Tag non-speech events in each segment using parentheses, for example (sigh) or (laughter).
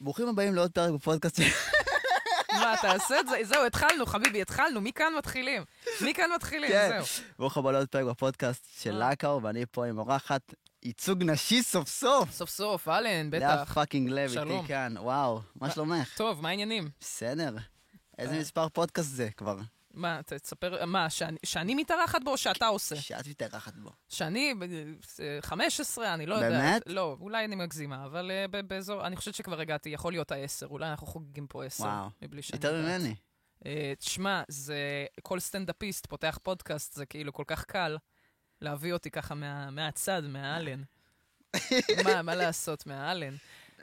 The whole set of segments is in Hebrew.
ברוכים הבאים לעוד פרק בפודקאסט של... מה, תעשה את זה? זהו, התחלנו, חביבי, התחלנו. מכאן מתחילים. מכאן מתחילים, כן. זהו. ברוך הבא לעוד פרק בפודקאסט של אה. לקאו, ואני פה עם אורחת ייצוג נשי סוף סוף. סוף סוף, אלן, לאה בטח. פאקינג לב. איתי כאן, וואו, מה שלומך? טוב, מה העניינים? בסדר. איזה אה. מספר פודקאסט זה כבר? מה, תספר, מה, שאני- שאני מתארחת בו או שאתה עושה? שאת מתארחת בו. שאני, ב- אה, 15, אני לא יודעת. באמת? לא, אולי אני מגזימה, אבל ב- באזור, אני חושבת שכבר הגעתי, יכול להיות העשר, אולי אנחנו חוגגים פה עשר. וואו. מבלי שאני יותר. ממני. אה, תשמע, זה, כל סטנדאפיסט פותח פודקאסט, זה כאילו כל כך קל להביא אותי ככה מה, מהצד, מהאלן. (laughs) מה, מה לעשות, מהאלן?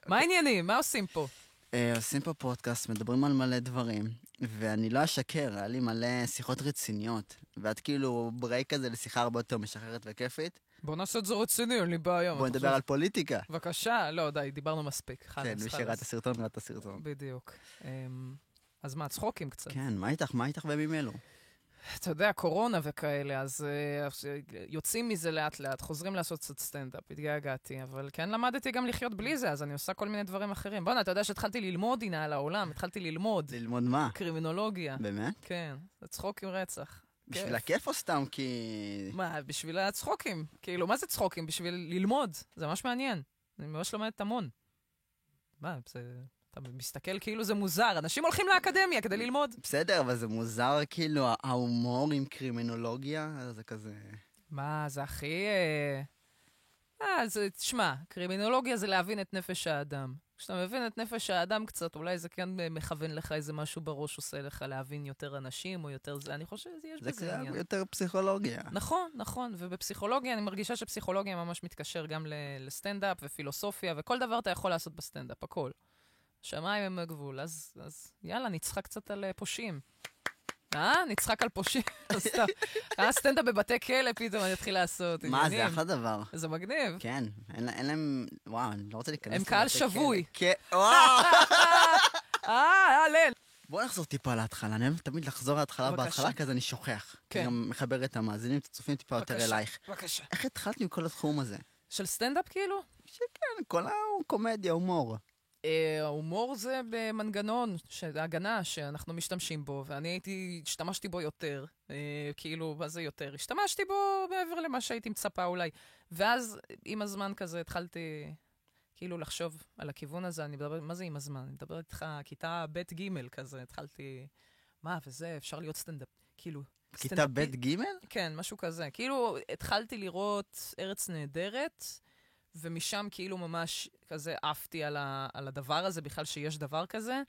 מה העניינים? מה עושים פה? אה, עושים פה פודקאסט, מדברים על מלא דברים, ואני לא אשקר, היה לי מלא שיחות רציניות, ואת כאילו break כזה לשיחה הרבה יותר משחררת וכיפית. בוא נעשה את זה רציני, אין לי בעיה. בוא נדבר? על פוליטיקה. בבקשה, לא, די, דיברנו מספיק. כן, מי שראה את. הסרטון ראה את הסרטון. בדיוק. אמ, אז מה, צחוקים קצת. כן, מה איתך? מה איתך בימים אלו? אתה יודע, קורונה וכאלה, אז אה, יוצאים מזה לאט-לאט, חוזרים לעשות קצת סטנדאפ, התגעגעתי, אבל כן למדתי גם לחיות בלי זה, אז אני עושה כל מיני דברים אחרים. בוא'נה, אתה יודע שהתחלתי ללמוד, הנה, על העולם, התחלתי ללמוד ללמוד מה? קרימינולוגיה. באמת? כן, זה צחוק עם רצח. בשביל כיף. הכיף או סתם כי... מה, בשביל הצחוקים. כאילו, מה זה צחוקים? בשביל ללמוד. זה ממש מעניין. אני ממש לומדת המון. מה, זה... אתה מסתכל כאילו זה מוזר. אנשים הולכים לאקדמיה כדי ללמוד. בסדר, אבל זה מוזר כאילו, ההומור עם קרימינולוגיה, זה כזה... מה, זה הכי... אה, אה, זה, תשמע, קרימינולוגיה זה להבין את נפש האדם. כשאתה מבין את נפש האדם קצת, אולי זה כן מכוון לך איזה משהו בראש, עושה לך להבין יותר אנשים או יותר זה. אני חושב שיש זה בזה עניין. יותר פסיכולוגיה. נכון, נכון, ובפסיכולוגיה, אני מרגישה שפסיכולוגיה ממש מתקשר גם לסטנדאפ ופילוסופיה, וכל דבר אתה יכול לעשות בסטנדאפ, הכל. שמיים הם הגבול, אז, אז יאללה, נצחק קצת על אה, פושעים. אה? נצחק על פושעים? (laughs) סתם. אה, סטנדאפ בבתי כלא פתאום אני אתחיל לעשות. מה, זה. אחלה דבר. זה מגניב. כן, אין לה- אין להם... וואו, אני לא רוצה להיכנס... הם קהל לבתי כלא. שבוי. כן, וואו! (laughs) אה, אלן. בוא נחזור טיפה להתחלה, אני אוהב תמיד לחזור להתחלה. בהתחלה, כי אז אני שוכח. כן. אני גם מחבר את המאזינים, את הצופים טיפה יותר אלייך. בבקשה. איך התחלת עם כל התחום הזה? של סטנדאפ כאילו? שכן, כל הקומדיה, הומור. אה, ההומור זה במנגנון, ש- הגנה שאנחנו משתמשים בו, ואני הייתי, השתמשתי בו יותר. אה, כאילו, מה זה יותר? השתמשתי בו מעבר למה שהייתי מצפה אולי. ואז, עם הזמן כזה, התחלתי כאילו לחשוב על הכיוון הזה. אני מדבר, מה זה עם הזמן? אני מדברת איתך, כיתה ב'-ג' כזה, התחלתי, מה, וזה, אפשר להיות סטנדאפ. כאילו, כיתה סטנדאפי- ב' ג'? כן, משהו כזה. כאילו, התחלתי לראות ארץ נהדרת, ומשם כאילו ממש כזה עפתי על, ה, על הדבר הזה, בכלל שיש דבר כזה,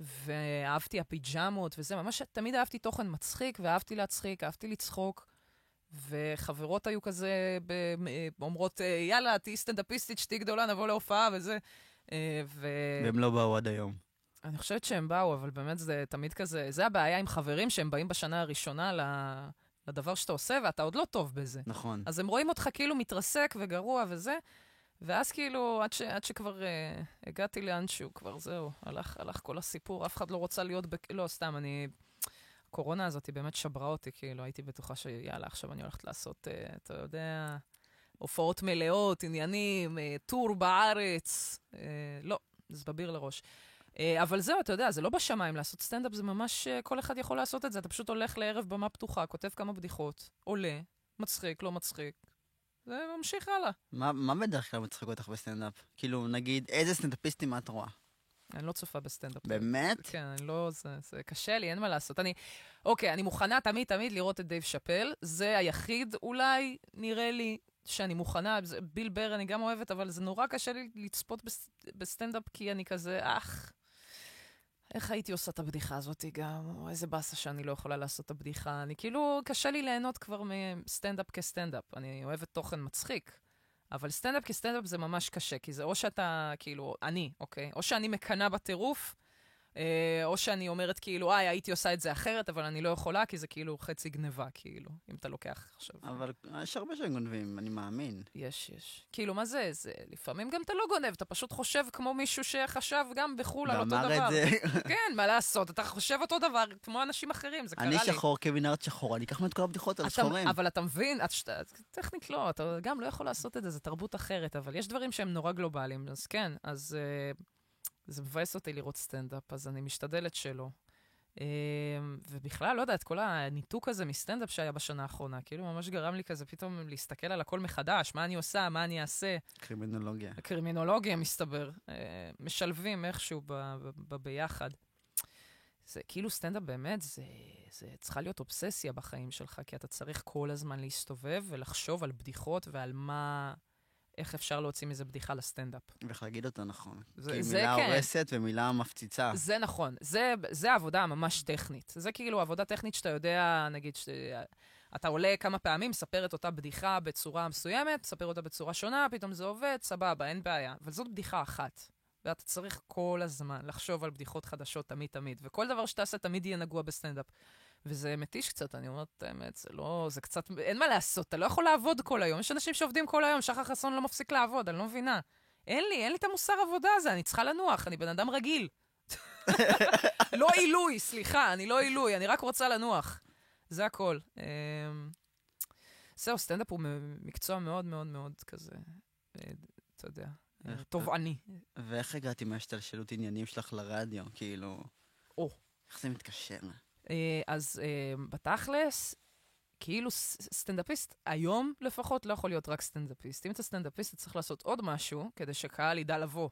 ואהבתי הפיג'מות וזה, ממש תמיד אהבתי תוכן מצחיק, ואהבתי להצחיק, אהבתי לצחוק. וחברות היו כזה אומרות, "אה, יאללה, תהיי סטנדאפיסטית, שתהיי גדולה, נבוא להופעה וזה. אה, ו... והם לא באו עד היום. אני חושבת שהם באו, אבל באמת זה תמיד כזה, זה הבעיה עם חברים שהם באים בשנה הראשונה ל... לדבר שאתה עושה, ואתה עוד לא טוב בזה. נכון. אז הם רואים אותך כאילו מתרסק וגרוע וזה, ואז כאילו, עד, ש... עד שכבר uh, הגעתי לאנשהו, כבר זהו, הלך, הלך כל הסיפור, אף אחד לא רוצה להיות, בק... לא, סתם, אני... הקורונה הזאת היא באמת שברה אותי, כאילו, הייתי בטוחה שיאללה, עכשיו אני הולכת לעשות, uh, אתה יודע, הופעות מלאות, עניינים, uh, טור בארץ. Uh, לא, זה מביא לראש. אה, אבל זהו, אתה יודע, זה לא בשמיים לעשות סטנדאפ, זה ממש, אה, כל אחד יכול לעשות את זה. אתה פשוט הולך לערב במה פתוחה, כותב כמה בדיחות, עולה, מצחיק, לא מצחיק, וממשיך הלאה. מה מה בדרך כלל מצחיק אותך בסטנדאפ? כאילו, נגיד, איזה סטנדאפיסטים את רואה? אני לא צופה בסטנדאפ. באמת? כן, אני לא, זה, זה קשה לי, אין מה לעשות. אני, אוקיי, אני מוכנה תמיד תמיד לראות את דייב שאפל, זה היחיד אולי, נראה לי, שאני מוכנה, ביל בר אני גם אוהבת, אבל זה נורא קשה לי לצפות בס, בסטנדאפ, כי אני כזה, אך, איך הייתי עושה את הבדיחה הזאת גם? או איזה באסה שאני לא יכולה לעשות את הבדיחה. אני כאילו, קשה לי ליהנות כבר מסטנדאפ כסטנדאפ. אני אוהבת תוכן מצחיק. אבל סטנדאפ כסטנדאפ זה ממש קשה, כי זה או שאתה, כאילו, אני, אוקיי? או שאני מקנאה בטירוף, או שאני אומרת כאילו, איי, הייתי עושה את זה אחרת, אבל אני לא יכולה, כי זה כאילו חצי גניבה, כאילו, אם אתה לוקח עכשיו. אבל יש הרבה שגונבים, אני מאמין. יש, יש. כאילו, מה זה? זה לפעמים גם אתה לא גונב, אתה פשוט חושב כמו מישהו שחשב גם בחו"ל על אותו דבר. ואמר את זה, (laughs) כן, מה לעשות? אתה חושב אותו דבר כמו אנשים אחרים, זה קרה אני לי. שחור כמנהרת שחור, אני אקח ממנו את כל הבדיחות על אתה, שחורים. אבל אתה מבין, טכנית לא, אתה גם לא יכול לעשות את זה, זו תרבות אחרת, אבל יש דברים שהם נורא גלובליים, אז כן, אז, אה, זה מבאס אותי לראות סטנדאפ, אז אני משתדלת שלא. אה, ובכלל, לא יודעת, כל הניתוק הזה מסטנדאפ שהיה בשנה האחרונה, כאילו ממש גרם לי כזה פתאום להסתכל על הכל מחדש, מה אני עושה, מה אני אעשה. קרימינולוגיה. קרימינולוגיה, מסתבר. אה, משלבים איכשהו ב- ב- ב- ביחד. זה כאילו סטנדאפ באמת, זה, זה צריכה להיות אובססיה בחיים שלך, כי אתה צריך כל הזמן להסתובב ולחשוב על בדיחות ועל מה, איך אפשר להוציא מזה בדיחה לסטנדאפ. ואיך להגיד אותה נכון. זה- כי זה מילה כן. הורסת ומילה מפציצה. זה נכון, זה, זה עבודה ממש טכנית. זה כאילו עבודה טכנית שאתה יודע, נגיד, ש... אתה עולה כמה פעמים, מספר את אותה בדיחה בצורה מסוימת, מספר אותה בצורה שונה, פתאום זה עובד, סבבה, אין בעיה. אבל זאת בדיחה אחת. ואתה צריך כל הזמן לחשוב על בדיחות חדשות תמיד תמיד, וכל דבר שתעשה תמיד יהיה נגוע בסטנדאפ. וזה מתיש קצת, אני אומרת את האמת, זה לא, זה קצת, אין מה לעשות, אתה לא יכול לעבוד כל היום. יש אנשים שעובדים כל היום, שחר חסון לא מפסיק לעבוד, אני לא מבינה. אין לי, אין לי את המוסר עבודה הזה, אני צריכה לנוח, אני בן אדם רגיל. (laughs) לא עילוי, סליחה, אני לא עילוי, אני רק רוצה לנוח. זה הכל. אמ, זהו, סטנדאפ הוא מקצוע מאוד מאוד מאוד כזה, אה, אתה יודע, אה, תובעני. ואיך הגעתי מהשתלשלות עניינים שלך לרדיו? כאילו... או. איך זה מתקשר? אה, אז אה, בתכלס, כאילו סטנדאפיסט, היום לפחות לא יכול להיות רק סטנדאפיסט. אם אתה סטנדאפיסט, אתה צריך לעשות עוד משהו כדי שקהל ידע לבוא.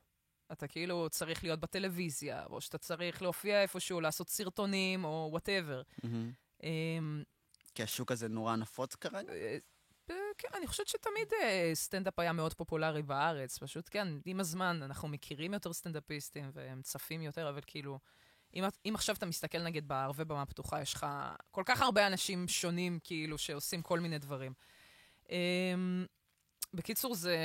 אתה כאילו צריך להיות בטלוויזיה, או שאתה צריך להופיע איפשהו, לעשות סרטונים, או whatever. מהמם. כי השוק הזה נורא נפוץ כרגע? אה, כן, אני חושבת שתמיד סטנדאפ היה מאוד פופולרי בארץ. פשוט, כן, עם הזמן אנחנו מכירים יותר סטנדאפיסטים והם צפים יותר, אבל כאילו, אם, אם עכשיו אתה מסתכל נגיד בערבי במה פתוחה, יש לך כל כך הרבה אנשים שונים, כאילו, שעושים כל מיני דברים. אמ, בקיצור, זה...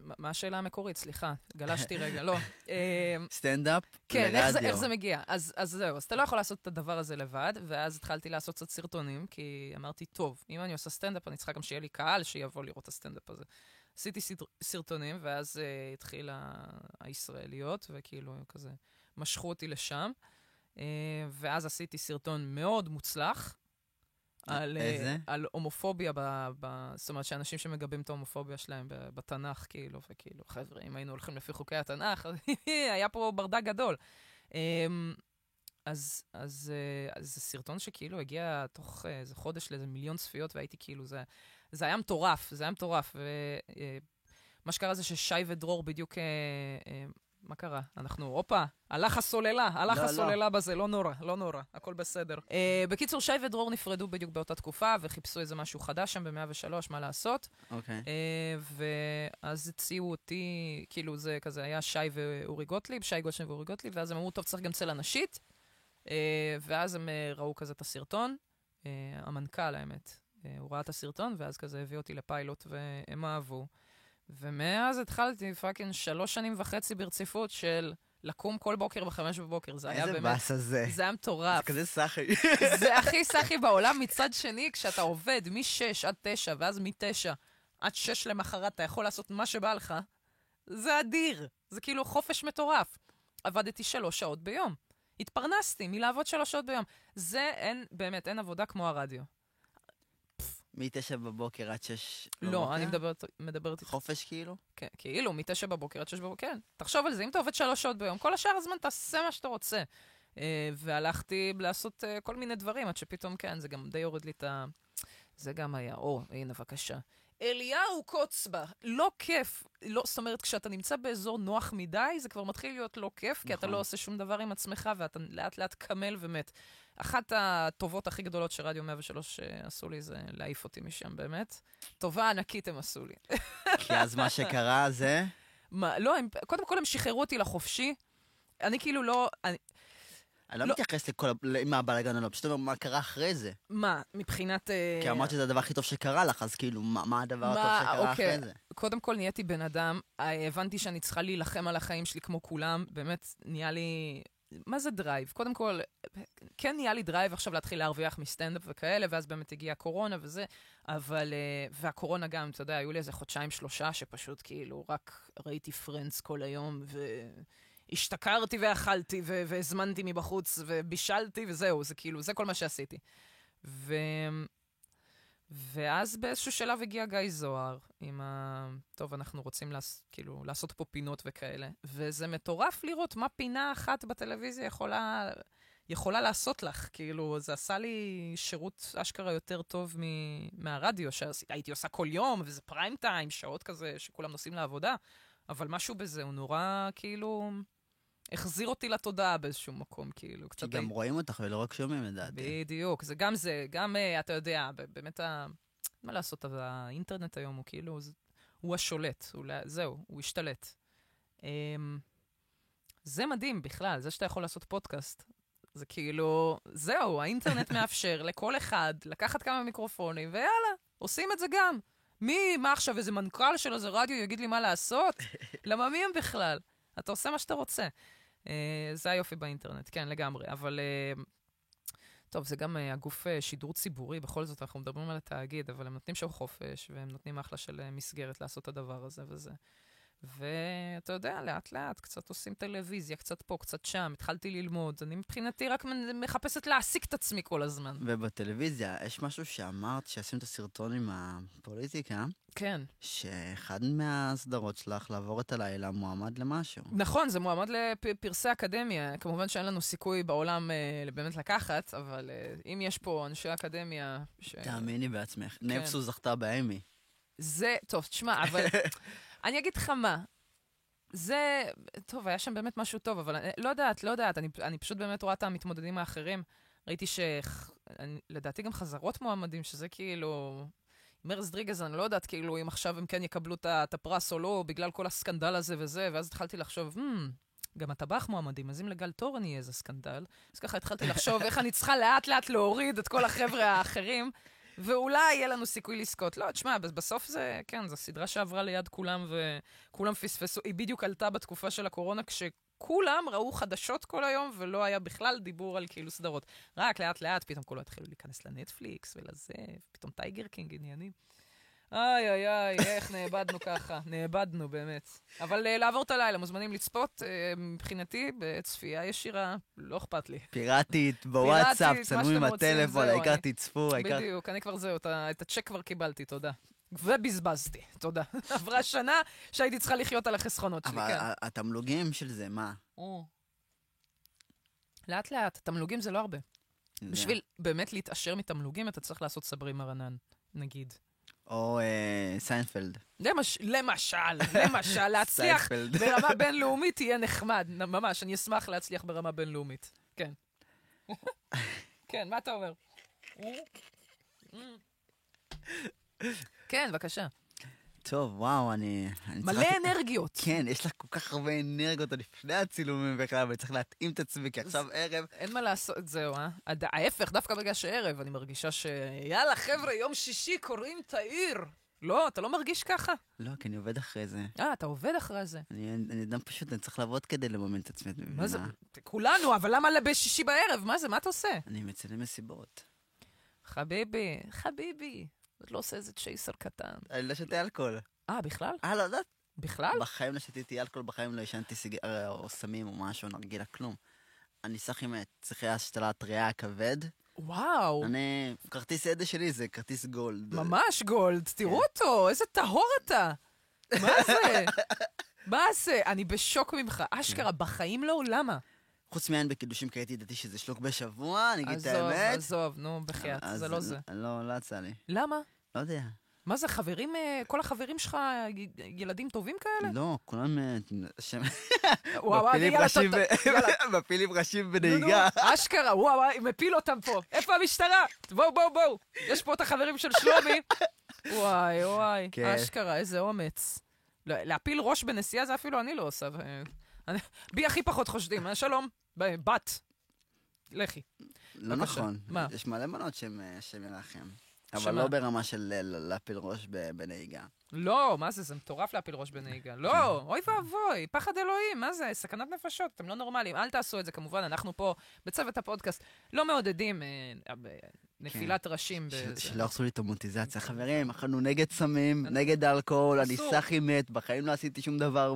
מה השאלה המקורית? סליחה, גלשתי רגע, לא. אמ, סטנדאפ כן, איך זה. איך זה מגיע? אז, אז זהו, אז אתה לא יכול לעשות את הדבר הזה לבד, ואז התחלתי לעשות קצת סרטונים, כי אמרתי, טוב, אם אני עושה סטנדאפ, אני צריכה גם שיהיה לי קהל שיבוא לראות את הסטנדאפ הזה. עשיתי סרט- סרטונים, ואז uh, התחיל ה- הישראליות, וכאילו כזה משכו אותי לשם. Uh, ואז עשיתי סרטון מאוד מוצלח. על, אה, איזה? על הומופוביה, ב, ב, זאת אומרת, שאנשים שמגבים את ההומופוביה שלהם בתנ"ך, כאילו, וכאילו, חבר'ה, אם היינו הולכים לפי חוקי התנ"ך, (laughs) היה פה ברדק גדול. אמ, אז, אז, אה, אז זה סרטון שכאילו הגיע תוך אה, איזה חודש לאיזה מיליון צפיות, והייתי כאילו, זה, זה היה מטורף, זה היה מטורף. ומה שקרה זה ששי ודרור בדיוק, אה, אה, מה קרה? אנחנו, הופה, הלך הסוללה, הלך לא, לא. הסוללה בזה, לא נורא, לא נורא, הכל בסדר. אה, בקיצור, שי ודרור נפרדו בדיוק באותה תקופה, וחיפשו איזה משהו חדש שם ב-103, מה לעשות. אוקיי. אה, ואז הציעו אותי, כאילו זה כזה היה שי ואורי גוטליב, שי גושן ואורי גוטליב, ואז הם אמרו, טוב, צריך גם צלע נשית. אה, ואז הם אה, ראו כזה את הסרטון, אה, המנכ"ל, האמת. אה, הוא ראה את הסרטון, ואז כזה הביא אותי לפיילוט, והם אהבו. ומאז התחלתי fucking שלוש שנים וחצי ברציפות של לקום כל בוקר בחמש בבוקר. זה היה איזה באמת, באסה זה. זה היה מטורף. זה כזה סחי. (laughs) זה הכי (laughs) סחי בעולם. מצד שני, כשאתה עובד מ-6 עד 9, ואז מ-9 עד 6 למחרת, אתה יכול לעשות מה שבא לך, זה אדיר. זה כאילו חופש מטורף. עבדתי שלוש שעות ביום. התפרנסתי מלעבוד שלוש שעות ביום. זה אין, באמת, אין עבודה כמו הרדיו. מתשע בבוקר עד שש לא, אני מדברת, מדברת איתך. חופש כאילו? כן, כאילו, מ-9 בבוקר עד 6 בבוקר, כן. תחשוב על זה, אם אתה עובד שלוש שעות ביום, כל השאר הזמן תעשה מה שאתה רוצה. אה, והלכתי לעשות אה, כל מיני דברים, עד שפתאום, כן, זה גם די הוריד לי את ה... זה גם היה, או, הנה, בבקשה. אליהו קוצבה, לא כיף. לא, זאת אומרת, כשאתה נמצא באזור נוח מדי, זה כבר מתחיל להיות לא כיף, כי אתה נכון. לא עושה שום דבר עם עצמך, ואתה לאט לאט קמל ומת. אחת הטובות הכי גדולות שרדיו 103 עשו לי זה להעיף אותי משם, באמת. טובה ענקית הם עשו לי. כי אז מה שקרה זה... מה, לא, הם, קודם כל הם שחררו אותי לחופשי. אני כאילו לא... אני, אני לא לא. מתייחס לכל ה- למה הבלאגן או לא, פשוט אומר מה קרה אחרי זה. מה, מבחינת... אה, כי אמרת שזה הדבר הכי טוב שקרה לך, אז כאילו, מה מה הדבר הטוב מה, שקרה אוקיי. אחרי זה? קודם כל נהייתי בן אדם, אה, הבנתי שאני צריכה להילחם על החיים שלי כמו כולם, באמת נהיה לי... מה זה drive? קודם כל, כן נהיה לי drive עכשיו להתחיל להרוויח מסטנדאפ וכאלה, ואז באמת הגיעה הקורונה וזה, אבל... אה, והקורונה גם, אתה יודע, היו לי איזה חודשיים-שלושה שפשוט כאילו רק ראיתי פרנדס כל היום, והשתכרתי ואכלתי, ו- והזמנתי מבחוץ, ובישלתי, וזהו, זה כאילו, זה כל מה שעשיתי. ו... ואז באיזשהו שלב הגיע גיא זוהר עם ה... טוב, אנחנו רוצים לעש... כאילו, לעשות פה פינות וכאלה. וזה מטורף לראות מה פינה אחת בטלוויזיה יכולה, יכולה לעשות לך. כאילו, זה עשה לי שירות אשכרה יותר טוב מ... מהרדיו, שהייתי עושה כל יום, וזה פריים טיים, שעות כזה שכולם נוסעים לעבודה. אבל משהו בזה, הוא נורא, כאילו... החזיר אותי לתודעה באיזשהו מקום, כאילו. כי גם רואים אותך ולא רק שומעים לדעתי. בדיוק, זה גם זה, גם, uh, אתה יודע, באמת, ה... מה לעשות, האינטרנט היום הוא כאילו, הוא השולט, הוא, זהו, הוא השתלט. Um, זה מדהים בכלל, זה שאתה יכול לעשות פודקאסט. זה כאילו, זהו, האינטרנט (laughs) מאפשר לכל אחד לקחת כמה מיקרופונים, ויאללה, עושים את זה גם. מי, מה עכשיו, איזה מנכ"ל של איזה רדיו יגיד לי מה לעשות? למה מי הם בכלל? אתה עושה מה שאתה רוצה. Uh, זה היופי באינטרנט, כן, לגמרי. אבל, uh, טוב, זה גם uh, הגוף שידור ציבורי, בכל זאת, אנחנו מדברים על התאגיד, אבל הם נותנים שם חופש, והם נותנים אחלה של מסגרת לעשות את הדבר הזה וזה. ואתה יודע, לאט-לאט, קצת עושים טלוויזיה, קצת פה, קצת שם, התחלתי ללמוד. אני מבחינתי רק מחפשת להעסיק את עצמי כל הזמן. ובטלוויזיה, יש משהו שאמרת, שעשינו את הסרטון עם הפוליטיקה, כן. שאחד מהסדרות שלך לעבור את הלילה מועמד למשהו. נכון, זה מועמד לפרסי אקדמיה. כמובן שאין לנו סיכוי בעולם אה, באמת לקחת, אבל אה, אם יש פה אנשי אקדמיה ש... תאמיני בעצמך. כן. נפסו זכתה באמי. זה, טוב, תשמע, אבל... (laughs) אני אגיד לך מה, זה, טוב, היה שם באמת משהו טוב, אבל אני, לא יודעת, לא יודעת, אני, אני פשוט באמת רואה את המתמודדים האחרים. ראיתי שלדעתי גם חזרות מועמדים, שזה כאילו... מרז דריגז, אני לא יודעת כאילו אם עכשיו הם כן יקבלו את הפרס או לא, בגלל כל הסקנדל הזה וזה, ואז התחלתי לחשוב, hmm, גם הטבח מועמדים, אז אם לגל תורן יהיה איזה סקנדל, אז ככה התחלתי לחשוב איך אני צריכה לאט-לאט להוריד את כל החבר'ה האחרים. ואולי יהיה לנו סיכוי לזכות. לא, תשמע, בסוף זה, כן, זו סדרה שעברה ליד כולם וכולם פספסו. היא בדיוק עלתה בתקופה של הקורונה, כשכולם ראו חדשות כל היום ולא היה בכלל דיבור על כאילו סדרות. רק לאט-לאט פתאום כולם התחילו להיכנס לנטפליקס ולזה, פתאום טייגר קינג עניינים. איי, איי, איי, איך נאבדנו ככה. נאבדנו, באמת. אבל uh, לעבור את הלילה, מוזמנים לצפות, uh, מבחינתי, בצפייה ישירה, לא אכפת לי. פיראטית, (laughs) בוואטסאפ, צלמו עם הטלפון, העיקר תצפו, העיקר... בדיוק, אני כבר זהו, את הצ'ק כבר קיבלתי, תודה. ובזבזתי, תודה. (laughs) עברה שנה שהייתי צריכה לחיות על החסכונות שלי, כן. אבל התמלוגים של זה, מה? לאט לאט, תמלוגים זה לא הרבה. בשביל באמת להתעשר מתמלוגים, אתה צריך לעשות סברי מרנן, נגיד. או אה, סיינפלד. למש, למשל, (laughs) למשל, להצליח (laughs) ברמה בינלאומית תהיה נחמד. ממש, אני אשמח להצליח ברמה בינלאומית. כן. (laughs) כן, מה אתה אומר? כן, בבקשה. טוב, וואו, אני... אני מלא צריך... אנרגיות. כן, יש לך כל כך הרבה אנרגיות עוד לפני הצילומים בכלל, ואני צריך להתאים את עצמי, כי עכשיו ערב... אין מה לעשות, זהו, אה? ההפך, דווקא בגלל שערב, אני מרגישה ש... יאללה, חבר'ה, יום שישי קוראים את העיר. לא, אתה לא מרגיש ככה? לא, כי אני עובד אחרי זה. אה, אתה עובד אחרי זה. אני, אני אדם פשוט, אני צריך לעבוד כדי לממן את עצמי, את מבינה? מה זה? כולנו, אבל למה בשישי בערב? מה זה? מה אתה עושה? אני מצלם מסיבות. חביבי, חביבי. אתה לא עושה איזה צ'ייסר קטן. אני לא שותה אלכוהול. אה, בכלל? אה, לא יודעת. בכלל? בחיים לא שתיתי אלכוהול, בחיים לא עישנתי סיגר אה, או סמים או משהו, נרגילה, כלום. אני סך עם צריכי השתלת ריאה כבד. וואו. אני, כרטיס עדה שלי זה כרטיס גולד. ממש גולד, תראו כן. אותו, איזה טהור אתה. מה זה? (laughs) מה זה? אני בשוק ממך. אשכרה. בחיים לא, למה? חוץ מעין בקידושים כי הייתי דתי שזה שלוק בשבוע, אני אגיד את האמת. עזוב, עזוב, נו, בחייאת, זה לא זה. לא, לא יצא לי. למה? לא יודע. מה זה, חברים, אה, כל החברים שלך ילדים טובים כאלה? לא, כולם... אה, מפילים ראשים (laughs) בנהיגה. אשכרה, וואו, מפיל אותם פה. איפה המשטרה? בואו, בואו, בואו. יש פה את החברים של שלומי. וואי, וואי, כן. אשכרה, איזה אומץ. להפיל ראש בנסיעה זה אפילו אני לא עושה. בי הכי פחות חושדים. אה, שלום, בת. לכי. לא נכון. מה? יש מלא בנות שהן מלאכם. אבל לא ברמה של להפיל ראש בנהיגה. לא, מה זה, זה מטורף להפיל ראש בנהיגה. לא, אוי ואבוי, פחד אלוהים, מה זה, סכנת נפשות, אתם לא נורמליים. אל תעשו את זה, כמובן, אנחנו פה, בצוות הפודקאסט, לא מעודדים אה, אה, נפילת כן. ראשים. שלא הרסו לי את המוטיזציה. חברים, אנחנו נגד סמים, נגד אלכוהול, אני סחי מת, בחיים לא עשיתי שום דבר.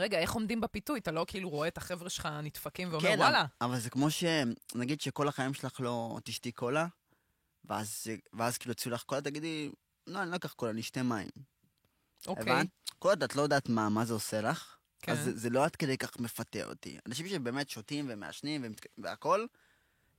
רגע, איך עומדים בפיתוי? אתה לא כאילו רואה את החבר'ה שלך נדפקים ואומר, כן, וואלה. אבל זה כמו ש... נגיד שכל החיים שלך לא תשתי קולה, ואז, ואז כאילו הציעו לך קולה, תגידי, לא, אני לא אקח קולה, אני אשתה מים. אוקיי. הבנת? כל עוד את לא יודעת מה, מה זה עושה לך, כן. אז זה, זה לא עד כדי כך מפתה אותי. אנשים שבאמת שותים ומעשנים ומת- והכול,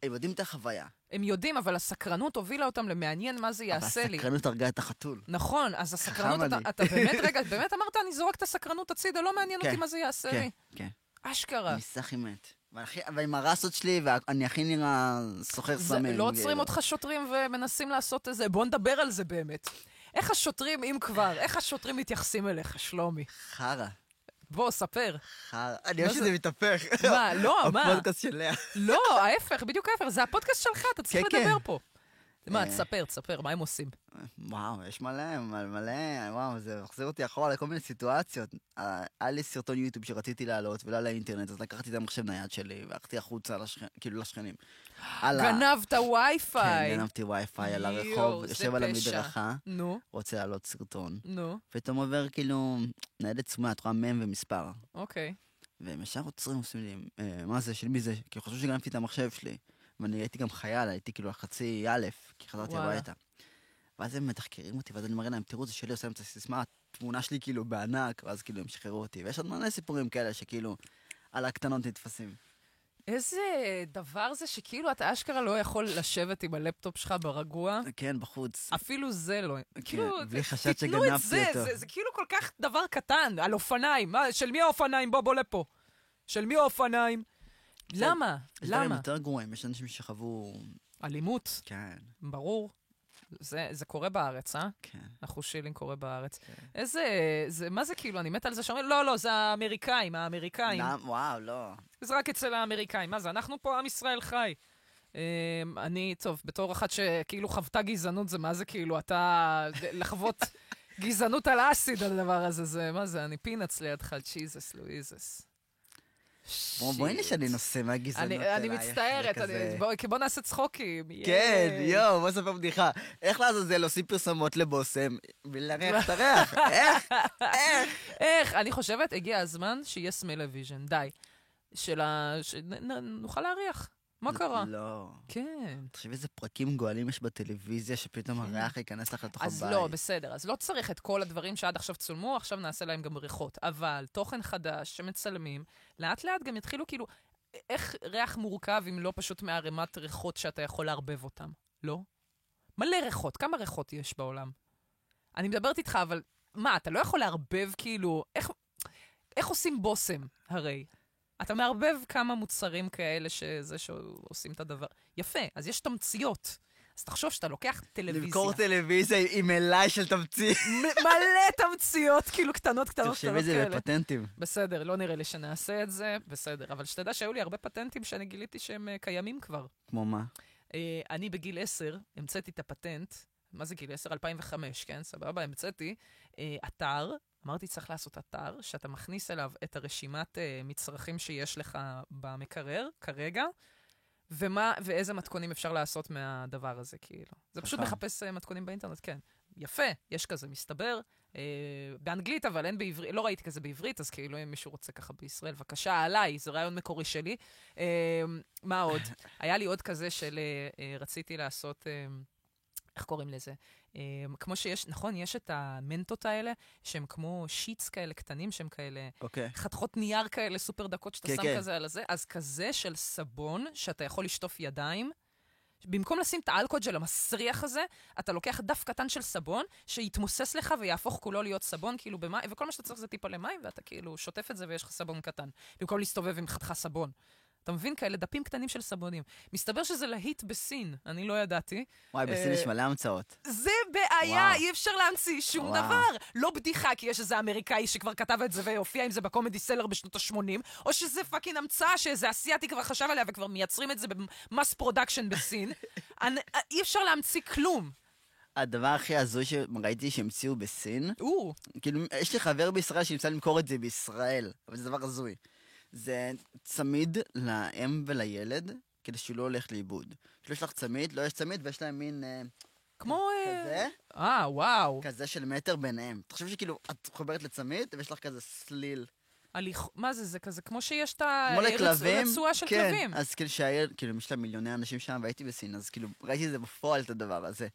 הם יודעים את החוויה. הם יודעים, אבל הסקרנות הובילה אותם למעניין מה זה יעשה אבל לי. הסקרנות הרגה את החתול. נכון, אז הסקרנות, אתה. אתה באמת, רגע, באמת אמרת, אני זורק את הסקרנות הצידה, לא מעניין אותי כן, מה זה יעשה כן, לי. כן. אשכרה. אני סחי מת. ועם הרסות שלי, ואני הכי נראה סוחר סמים. לא עוצרים כאילו. אותך שוטרים ומנסים לעשות איזה, בוא נדבר על זה באמת. איך השוטרים, אם כבר, איך השוטרים מתייחסים אליך, שלומי? חרא, בוא, ספר. חרא. אני אוהב זה? שזה מתהפך. מה, לא, (laughs) מה? הפודקאסט של לאה. לא, ההפך, בדיוק ההפך, זה הפודקאסט שלך, אתה צריך כן, לדבר כן. פה. מה, אה. תספר, תספר, מה הם עושים? וואו, יש מלא, מלא, מלא, וואו, זה מחזיר אותי אחורה לכל מיני סיטואציות. אה, היה לי סרטון יוטיוב שרציתי להעלות ולא לאינטרנט, אז לקחתי את המחשב נייד שלי והלכתי החוצה, לשכ... כאילו לשכנים. גנבת כן, וי-פיי. גנבתי וי-פיי על הרחוב, יושב על. המדרכה, נו, רוצה להעלות סרטון. נו, פתאום עובר כאילו ניידת סמויה, את רואה מ' ומספר. אוקיי. והם ישר עוצרים, עושים לי, "אה, מה זה, של מי זה? כי חשבו שגנבתי את המחשב שלי. ואני הייתי גם חייל, הייתי כאילו חצי א', כי חזרתי וואלה. הביתה. ואז הם מתחקרים אותי, ואז אני מראה להם, תראו, זה שלי, עושה להם את הסיסמה, התמונה שלי כאילו בענק, ואז כאילו הם שחררו אותי. ויש עוד מלא סיפורים כאלה שכאילו, על הקטנות נתפסים. איזה דבר זה שכאילו אתה אשכרה לא יכול לשבת עם הלפטופ שלך ברגוע. כן, בחוץ. אפילו זה לא. כאילו, בלי חשד תיתנו את שגנבתי זה, אותו. זה, זה כאילו כל כך דבר קטן, על אופניים. מה, של מי האופניים? בוא, בוא לפה. של מי האופניים? למה? יש דברים למה? יותר גרועים, יש אנשים שחוו... אלימות, כן, ברור. זה, זה קורה בארץ, אה? כן. אנחנו שילינג קורה בארץ. כן. איזה, זה, מה זה כאילו, אני מת על זה שאומרים, לא, לא, זה האמריקאים, האמריקאים. למה? וואו, לא. זה רק אצל האמריקאים. מה זה, אנחנו פה עם ישראל חי. אמ, אני, טוב, בתור אחת שכאילו חוותה גזענות, זה מה זה כאילו, אתה... לחוות (laughs) גזענות על acid, הדבר הזה, זה, מה זה, אני פינץ' לידך, Jesus Louises. בוא- בואי. נשנה נושא מהגזענות אני אלייך, מצטערת, אני, בוא, בוא נעשה צחוקים. כן. יואו, בוא נספר בדיחה. איך לעזאזל עושים פרסומות לבושם בלי להריח את הריח? (laughs) איך? איך? איך? אני חושבת, הגיע הזמן שיהיה smell-o-vision, די. של ה... שנוכל להריח. מה קרה? לא. כן. תחשבי איזה פרקים גואלים יש בטלוויזיה, שפתאום הריח ייכנס לך לתוך הבית. אז לא, בסדר. אז לא צריך את כל הדברים שעד עכשיו צולמו, עכשיו נעשה להם גם ריחות. אבל תוכן חדש שמצלמים, לאט לאט גם יתחילו כאילו... איך ריח מורכב אם לא פשוט מערימת ריחות שאתה יכול לערבב אותם? לא? מלא ריחות. כמה ריחות יש בעולם? אני מדברת איתך, אבל מה, אתה לא יכול לערבב כאילו... איך, איך עושים בושם, הרי? אתה מערבב כמה מוצרים כאלה שזה שעושים את הדבר. יפה, אז יש תמציות. אז תחשוב שאתה לוקח טלוויזיה. למכור טלוויזיה עם מלאי של תמצית. מלא תמציות, כאילו קטנות, קטנות, תחשבי קטנות את זה כאלה. בפטנטים. בסדר, לא נראה לי שנעשה את זה, בסדר. אבל שתדע שהיו לי הרבה פטנטים שאני גיליתי שהם אה, קיימים כבר. כמו מה? אה, אני בגיל 10 המצאתי את הפטנט, מה זה גיל 10? 2005, כן? סבבה, המצאתי אה, אתר, אמרתי צריך לעשות אתר, שאתה מכניס אליו את הרשימת אה, מצרכים שיש לך במקרר, כרגע, ומה, ואיזה מתכונים אפשר לעשות מהדבר הזה, כאילו. זה פשוט חכם. מחפש אה, מתכונים באינטרנט, כן. יפה, יש כזה, מסתבר. אה, באנגלית, אבל אין בעברית, לא ראיתי כזה בעברית, אז כאילו, אם מישהו רוצה ככה בישראל, בבקשה, עליי, זה רעיון מקורי שלי. אה, מה עוד? (laughs) היה לי עוד כזה של אה, אה, רציתי לעשות, אה, איך קוראים לזה? אה, כמו שיש, נכון, יש את המנטות האלה, שהם כמו שיטס כאלה קטנים, שהם כאלה אוקיי. חתכות נייר כאלה סופר דקות שאתה כן, שם כן. כזה על הזה, אז כזה של סבון, שאתה יכול לשטוף ידיים. במקום לשים את האלכוג'ל המסריח הזה, אתה לוקח דף קטן של סבון, שיתמוסס לך ויהפוך כולו להיות סבון, כאילו במים, וכל מה שאתה צריך זה טיפה למים, ואתה כאילו שוטף את זה ויש לך סבון קטן. במקום להסתובב עם חתיכה סבון. אתה מבין? כאלה דפים קטנים של סבונים. מסתבר שזה להיט בסין, אני לא ידעתי. וואי, בסין אה, יש מלא המצאות. זה בעיה, וואו. אי אפשר להמציא שום וואו. דבר. לא בדיחה, כי יש איזה אמריקאי שכבר כתב את זה והופיע עם זה בקומדי סלר בשנות ה-80, או שזה fucking המצאה שאיזה אסיאתי כבר חשב עליה וכבר מייצרים את זה ב mass production בסין. (laughs) אני- אי אפשר להמציא כלום. הדבר הכי הזוי שראיתי שהמציאו בסין, או, כאילו, יש לי חבר בישראל שניסה למכור את זה בישראל, אבל זה דבר הזוי. זה צמיד לאם ולילד, כדי שהוא לא הולך לאיבוד. כאילו יש לך צמיד, לא יש צמיד, ויש להם מין אה, כמו... אה, כזה, אה, וואו. כזה של מטר ביניהם. תחשבי שכאילו, את חוברת לצמיד, ויש לך כזה סליל הליך... מה זה, זה כזה כמו שיש את ה- כמו רצ- לכלבים. רצועה של כן, כלבים. אז כאילו שהילד, כאילו יש לה מיליוני אנשים שם, והייתי בסין, אז כאילו ראיתי את זה בפועל, את הדבר הזה.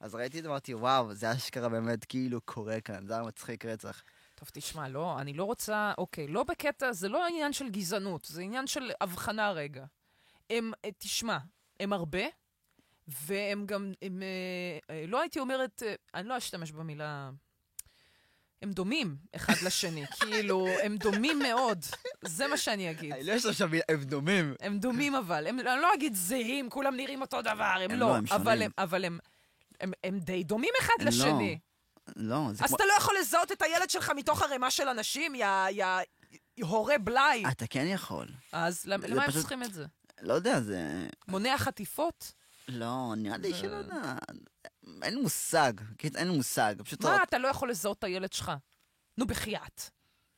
אז ראיתי את זה, אמרתי, וואו, זה אשכרה באמת כאילו קורה כאן, זה היה מצחיק רצח. טוב, תשמע, לא, אני לא רוצה, אוקיי, לא בקטע, זה לא עניין של גזענות, זה עניין של הבחנה רגע. הם, אה, תשמע, הם הרבה, והם גם, הם, אה, אה, לא הייתי אומרת, אה, אני לא אשתמש במילה... הם דומים אחד לשני, (laughs) כאילו, הם דומים מאוד, זה מה שאני אגיד. אני לא יש שם, הם דומים. הם דומים אבל, הם, אני לא אגיד זהים, כולם נראים אותו דבר, הם, הם לא, לא, הם אבל. הם, אבל הם, הם, הם די דומים אחד הם לא. לא, זה אז כמו... אתה לא יכול לזהות את הילד שלך מתוך ערימה של אנשים, יא, יא, הורה בלאי. אתה כן יכול. אז למה הם פשוט- צריכים את זה? לא יודע, זה... מונע חטיפות? לא, נראה לי שלא יודע. אין מושג. קיצור, אין מושג. פשוט... מה, אתה לא יכול לזהות את הילד שלך? נו, בחייאת.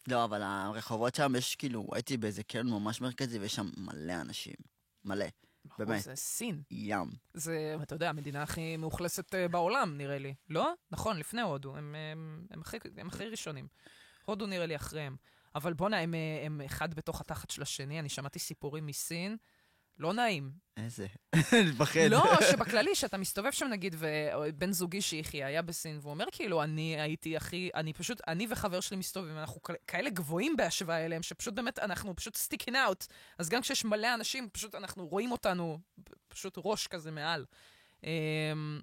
לא, אבל הרחובות שם יש כאילו, הייתי באיזה קרן ממש מרכזי, ויש שם מלא אנשים. מלא. באמת. זה סין. ים. זה, אתה יודע, המדינה הכי מאוכלסת אה, בעולם, נראה לי. לא? נכון, לפני הודו. הם, הם, הם, הכי, הם הכי ראשונים. הודו נראה לי אחריהם. אבל בואנה, הם, אה, הם אחד בתוך התחת של השני. אני שמעתי סיפורים מסין. לא נעים. איזה. (laughs) מפחד. לא, שבכללי, שאתה מסתובב שם נגיד, ובן זוגי שיחי היה בסין, והוא אומר כאילו, אני הייתי הכי, אני פשוט, אני וחבר שלי מסתובבים, אנחנו כאלה- גבוהים בהשוואה אליהם, שפשוט באמת, אנחנו פשוט sticking out. אז גם כשיש מלא אנשים, פשוט אנחנו רואים אותנו, פשוט ראש כזה מעל. אמ,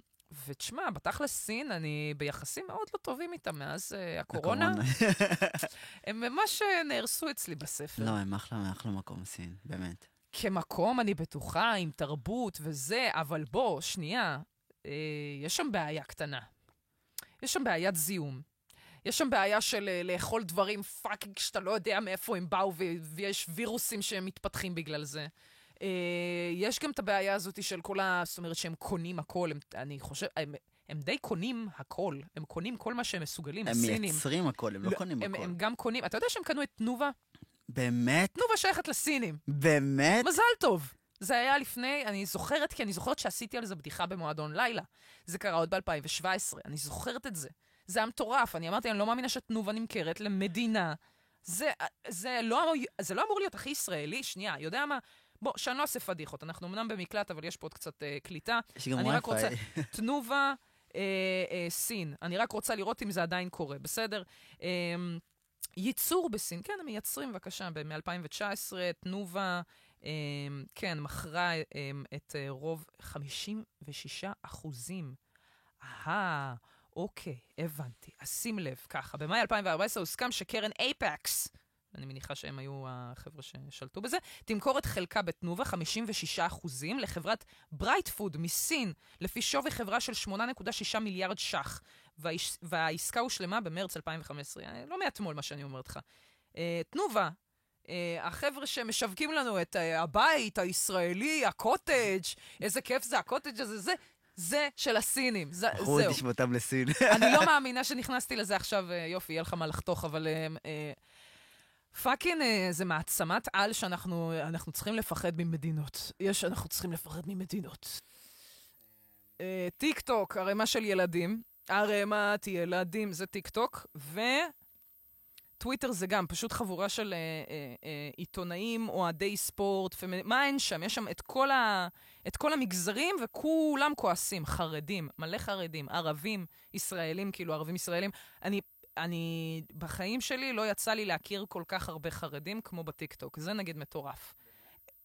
ותשמע, בתכלס סין, אני ביחסים מאוד לא טובים איתם מאז אה, הקורונה. (laughs) הם ממש אה, נהרסו אצלי בספר. לא, הם אחלה, אחלה מקום, סין, באמת. כמקום, אני בטוחה, עם תרבות וזה, אבל בוא, שנייה, אה, יש שם בעיה קטנה. יש שם בעיית זיהום. יש שם בעיה של אה, לאכול דברים fucking שאתה לא יודע מאיפה הם באו, ויש וירוסים שהם מתפתחים בגלל זה. אה, יש גם את הבעיה הזאת של כל ה... זאת אומרת שהם קונים הכל, הם, אני חושב... הם, הם די קונים הכל, הם קונים כל מה שהם מסוגלים, הם הסינים. מייצרים הכל, הם לא קונים הם, הכל. הם גם קונים, אתה יודע שהם קנו את תנובה? באמת? תנובה שייכת לסינים. באמת? מזל טוב. זה היה לפני, אני זוכרת, כי אני זוכרת שעשיתי על זה בדיחה במועדון לילה. זה קרה עוד ב-2017, אני זוכרת את זה. זה היה מטורף, אני אמרתי, אני לא מאמינה שתנובה נמכרת למדינה. זה, זה, לא, זה לא אמור להיות הכי ישראלי, שנייה, יודע מה? בוא, שאני לא אעשה פדיחות, אנחנו אמנם במקלט, אבל יש פה עוד קצת אה, קליטה. יש גם אני רק. רוצה- (laughs) תנובה, אה, אה, סין. אני רק רוצה לראות אם זה עדיין קורה, בסדר? אה, ייצור בסין, כן, הם מייצרים, בבקשה, מ-2019, תנובה, אה, כן, מכרה אה, את אה, רוב 56 אחוזים. אהה, אוקיי, הבנתי. אז שים לב, ככה, במאי 2014 הוסכם שקרן אייפקס, אני מניחה שהם היו החבר'ה ששלטו בזה, תמכור את חלקה בתנובה 56 אחוזים לחברת ברייטפוד מסין, לפי שווי חברה של 8.6 מיליארד ש"ח, והעס- והעסקה הושלמה במרץ 2015. אה, לא מאתמול מה שאני אומרת לך. אה, תנובה, אה, החבר'ה שמשווקים לנו את הבית הישראלי, הקוטג', איזה כיף זה הקוטג' הזה, זה, זה של הסינים, זה, זהו. אותי שמותם לסין. אני לא (laughs) מאמינה שנכנסתי לזה עכשיו, יופי, יהיה לך מה לחתוך, אבל fucking אה, זה מעצמת על שאנחנו אנחנו צריכים לפחד ממדינות. יש, אנחנו צריכים לפחד ממדינות. אה, טיק טוק, ערימה של ילדים. ערימת ילדים זה טיק טוק, וטוויטר זה גם פשוט חבורה של אה, אה, אה, עיתונאים, אוהדי ספורט, פמינ... מה אין שם? יש שם את כל, ה... את כל המגזרים וכולם כועסים. חרדים, מלא חרדים, ערבים, ישראלים, כאילו ערבים ישראלים. אני, אני, בחיים שלי לא יצא לי להכיר כל כך הרבה חרדים כמו בטיקטוק. זה נגיד מטורף.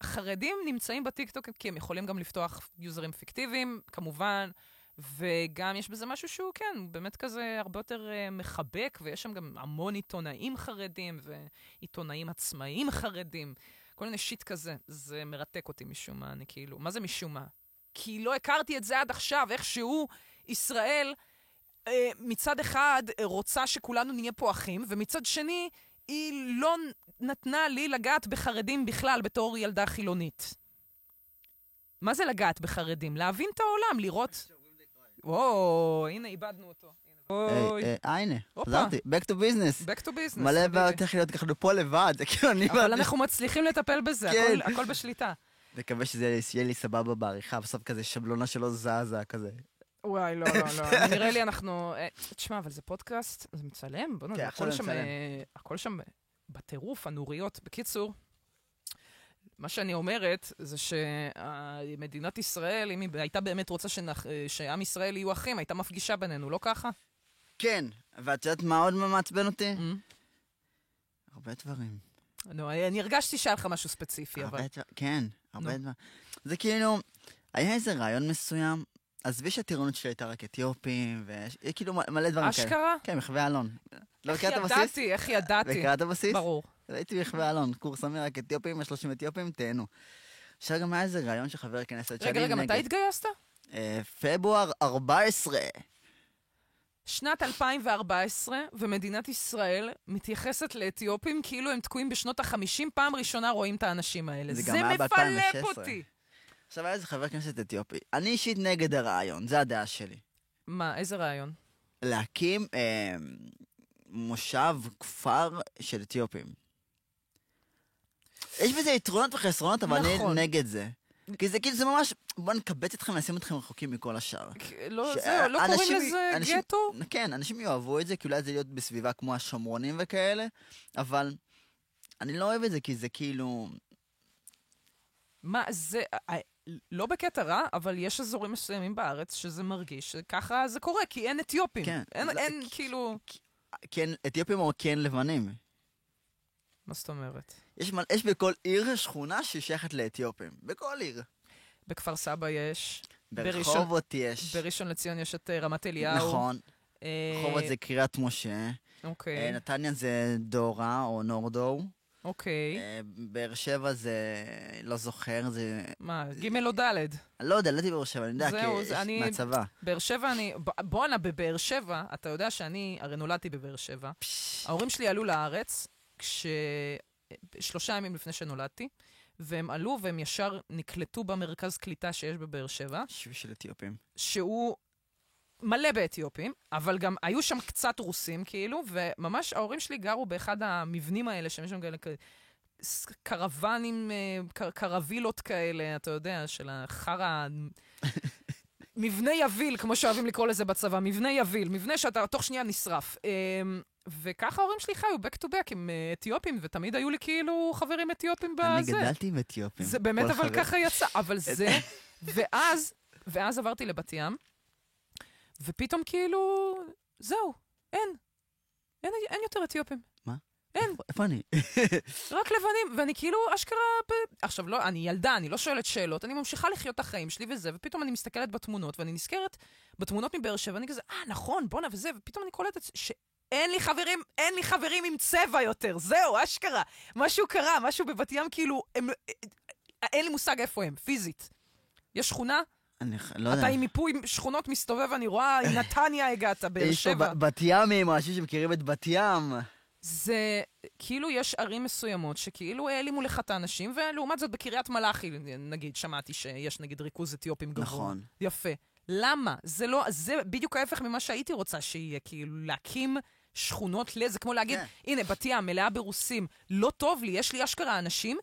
חרדים נמצאים בטיקטוק כי הם יכולים גם לפתוח יוזרים פיקטיביים, כמובן, וגם יש בזה משהו שהוא, כן, באמת כזה הרבה יותר uh, מחבק, ויש שם גם המון עיתונאים חרדים ועיתונאים עצמאיים חרדים, כל מיני שיט כזה. זה מרתק אותי משום מה, אני כאילו, מה זה משום מה? כי לא הכרתי את זה עד עכשיו, איכשהו ישראל מצד אחד אה, רוצה שכולנו נהיה פה אחים, ומצד שני, היא לא נתנה לי לגעת בחרדים בכלל בתור ילדה חילונית. מה זה לגעת בחרדים? להבין את העולם, לראות... וואו, הנה, איבדנו אותו. אה, אה, הנה. חזרתי. Back to business. back to business. מלא. בעיות טכניות, אנחנו פה לבד. (laughs) כאילו, אני... אבל אנחנו מצליחים לטפל בזה, כן. הכל- בשליטה. מקווה שזה יהיה לי סבבה בעריכה, בסוף כזה שבלונה שלא זזה, כזה. וואי, לא, לא, לא. (laughs) נראה לי אנחנו... אה, תשמע, אבל זה פודקאסט, זה מצלם? בוא כן, הכל שם... אה, הכל שם בטירוף, הנוריות. בקיצור, מה שאני אומרת זה שמדינת ישראל, אם היא הייתה באמת רוצה שנח... שעם ישראל יהיו אחים, הייתה מפגישה בינינו, לא ככה? כן, ואת יודעת מה עוד מעצבן אותי? Mm. הרבה דברים. נו, אני הרגשתי שהיה לך משהו ספציפי, אבל... דבר- כן, הרבה. דברים. זה כאילו, היה איזה רעיון מסוים, עזבי שהטירונות שלי הייתה רק אתיופים, וכאילו מלא דברים כאלה. אשכרה? כן, מחווה אלון. לא איך את הבסיס? ידעתי, איך ידעתי. את הבסיס? ברור. הייתי מחווה אלון, קורס אמיר רק אתיופים, יש 30 אתיופים, תהנו. עכשיו גם היה איזה רעיון של חבר כנסת רגע, רגע, מתי התגייסת? אה, פברואר 14. שנת 2014, ומדינת ישראל מתייחסת לאתיופים כאילו הם תקועים בשנות ה-50, פעם ראשונה רואים את האנשים האלה. זה זה גם היה מפלפ ב-2016. אותי. עכשיו היה איזה חבר כנסת אתיופי. אני אישית נגד הרעיון, זה הדעה שלי. מה, איזה רעיון? להקים אה, מושב, כפר של אתיופים. יש בזה יתרונות וחסרונות, אבל נכון. אני נגד זה. כי זה כאילו, זה ממש, בוא נקבץ אתכם, נשים אתכם רחוקים מכל השאר. לא, ש- זהו, לא קוראים אנשים- לזה אנשים- גטו? כן, אנשים יאהבו את זה, כי אולי זה להיות בסביבה כמו השומרונים וכאלה, אבל אני לא אוהב את זה, כי זה כאילו... מה, זה... אה, לא בקטע רע, אבל יש אזורים מסוימים בארץ שזה מרגיש שככה זה קורה, כי אין אתיופים. כן. אין, לא, אין כי- כאילו... כן, אתיופים או כן לבנים. מה זאת אומרת? יש, יש בכל עיר שכונה ששייכת לאתיופים. בכל עיר. בכפר סבא יש, בראשון- ברחובות יש. בראשון לציון יש את אה, רמת אליהו. נכון. אה, רחובות זה קריית משה. אה, אוקיי, נתניה זה דורה או נורדו. אוקיי. אה, באר שבע זה... לא זוכר, זה... מה, ג' או ד'? לא יודע, לא הייתי בבאר שבע, אני יודע, כי זה- אני- מהצבא. באר שבע אני... בואנה, בבאר שבע, אתה יודע שאני, הרי נולדתי בבאר שבע. ההורים שלי עלו לארץ כש... שלושה ימים לפני שנולדתי, והם עלו והם ישר נקלטו במרכז קליטה שיש בבאר שבע, של אתיופים. שהוא מלא באתיופים, אבל גם היו שם קצת רוסים, כאילו, וממש ההורים שלי גרו באחד המבנים האלה, שיש שם כאלה... קרוונים, אה, קר- קרווילות כאלה, אתה יודע, של החרא... (laughs) מבנה יביל, כמו שאוהבים לקרוא לזה בצבא, מבנה יביל, מבנה שאתה תוך שנייה נשרף. אמ, וככה ההורים שלי חיו back to back עם אה, אתיופים, ותמיד היו לי כאילו חברים אתיופים בזה. אני גדלתי עם אתיופים. זה באמת אבל החבר- ככה יצא, אבל זה... (laughs) ואז, ואז עברתי לבת ים, ופתאום כאילו, זהו, אין. אין, אין יותר אתיופים. מה? אין, איפה אני? (laughs) רק לבנים, ואני כאילו אשכרה... ב... עכשיו, לא, אני ילדה, אני לא שואלת שאלות, אני ממשיכה לחיות את החיים שלי וזה, ופתאום אני מסתכלת בתמונות, ואני נזכרת בתמונות מבאר שבע, ואני כזה, אה, נכון, בואנה וזה, ופתאום אני קולטת שאין לי חברים, אין לי חברים עם צבע יותר, זהו, אשכרה. משהו קרה, משהו בבת ים, כאילו, הם, אין לי מושג איפה הם, פיזית. יש שכונה, אני לא יודע. אתה עם מיפוי שכונות מסתובב, אני רואה, עם (laughs) נתניה הגעת, באר שבע. בת ימים, אנשים שמכירים את בת ים. זה, כאילו יש ערים מסוימות שכאילו העלימו לך את האנשים, ולעומת זאת בקריית מלאכי, נגיד, שמעתי שיש נגיד ריכוז אתיופים גבוה. נכון. יפה. למה? זה לא, זה בדיוק ההפך ממה שהייתי רוצה שיהיה, כאילו, להקים שכונות ל... זה כמו להגיד, כן. הנה, בת ים, מלאה ברוסים, לא טוב לי, יש לי אשכרה אנשים.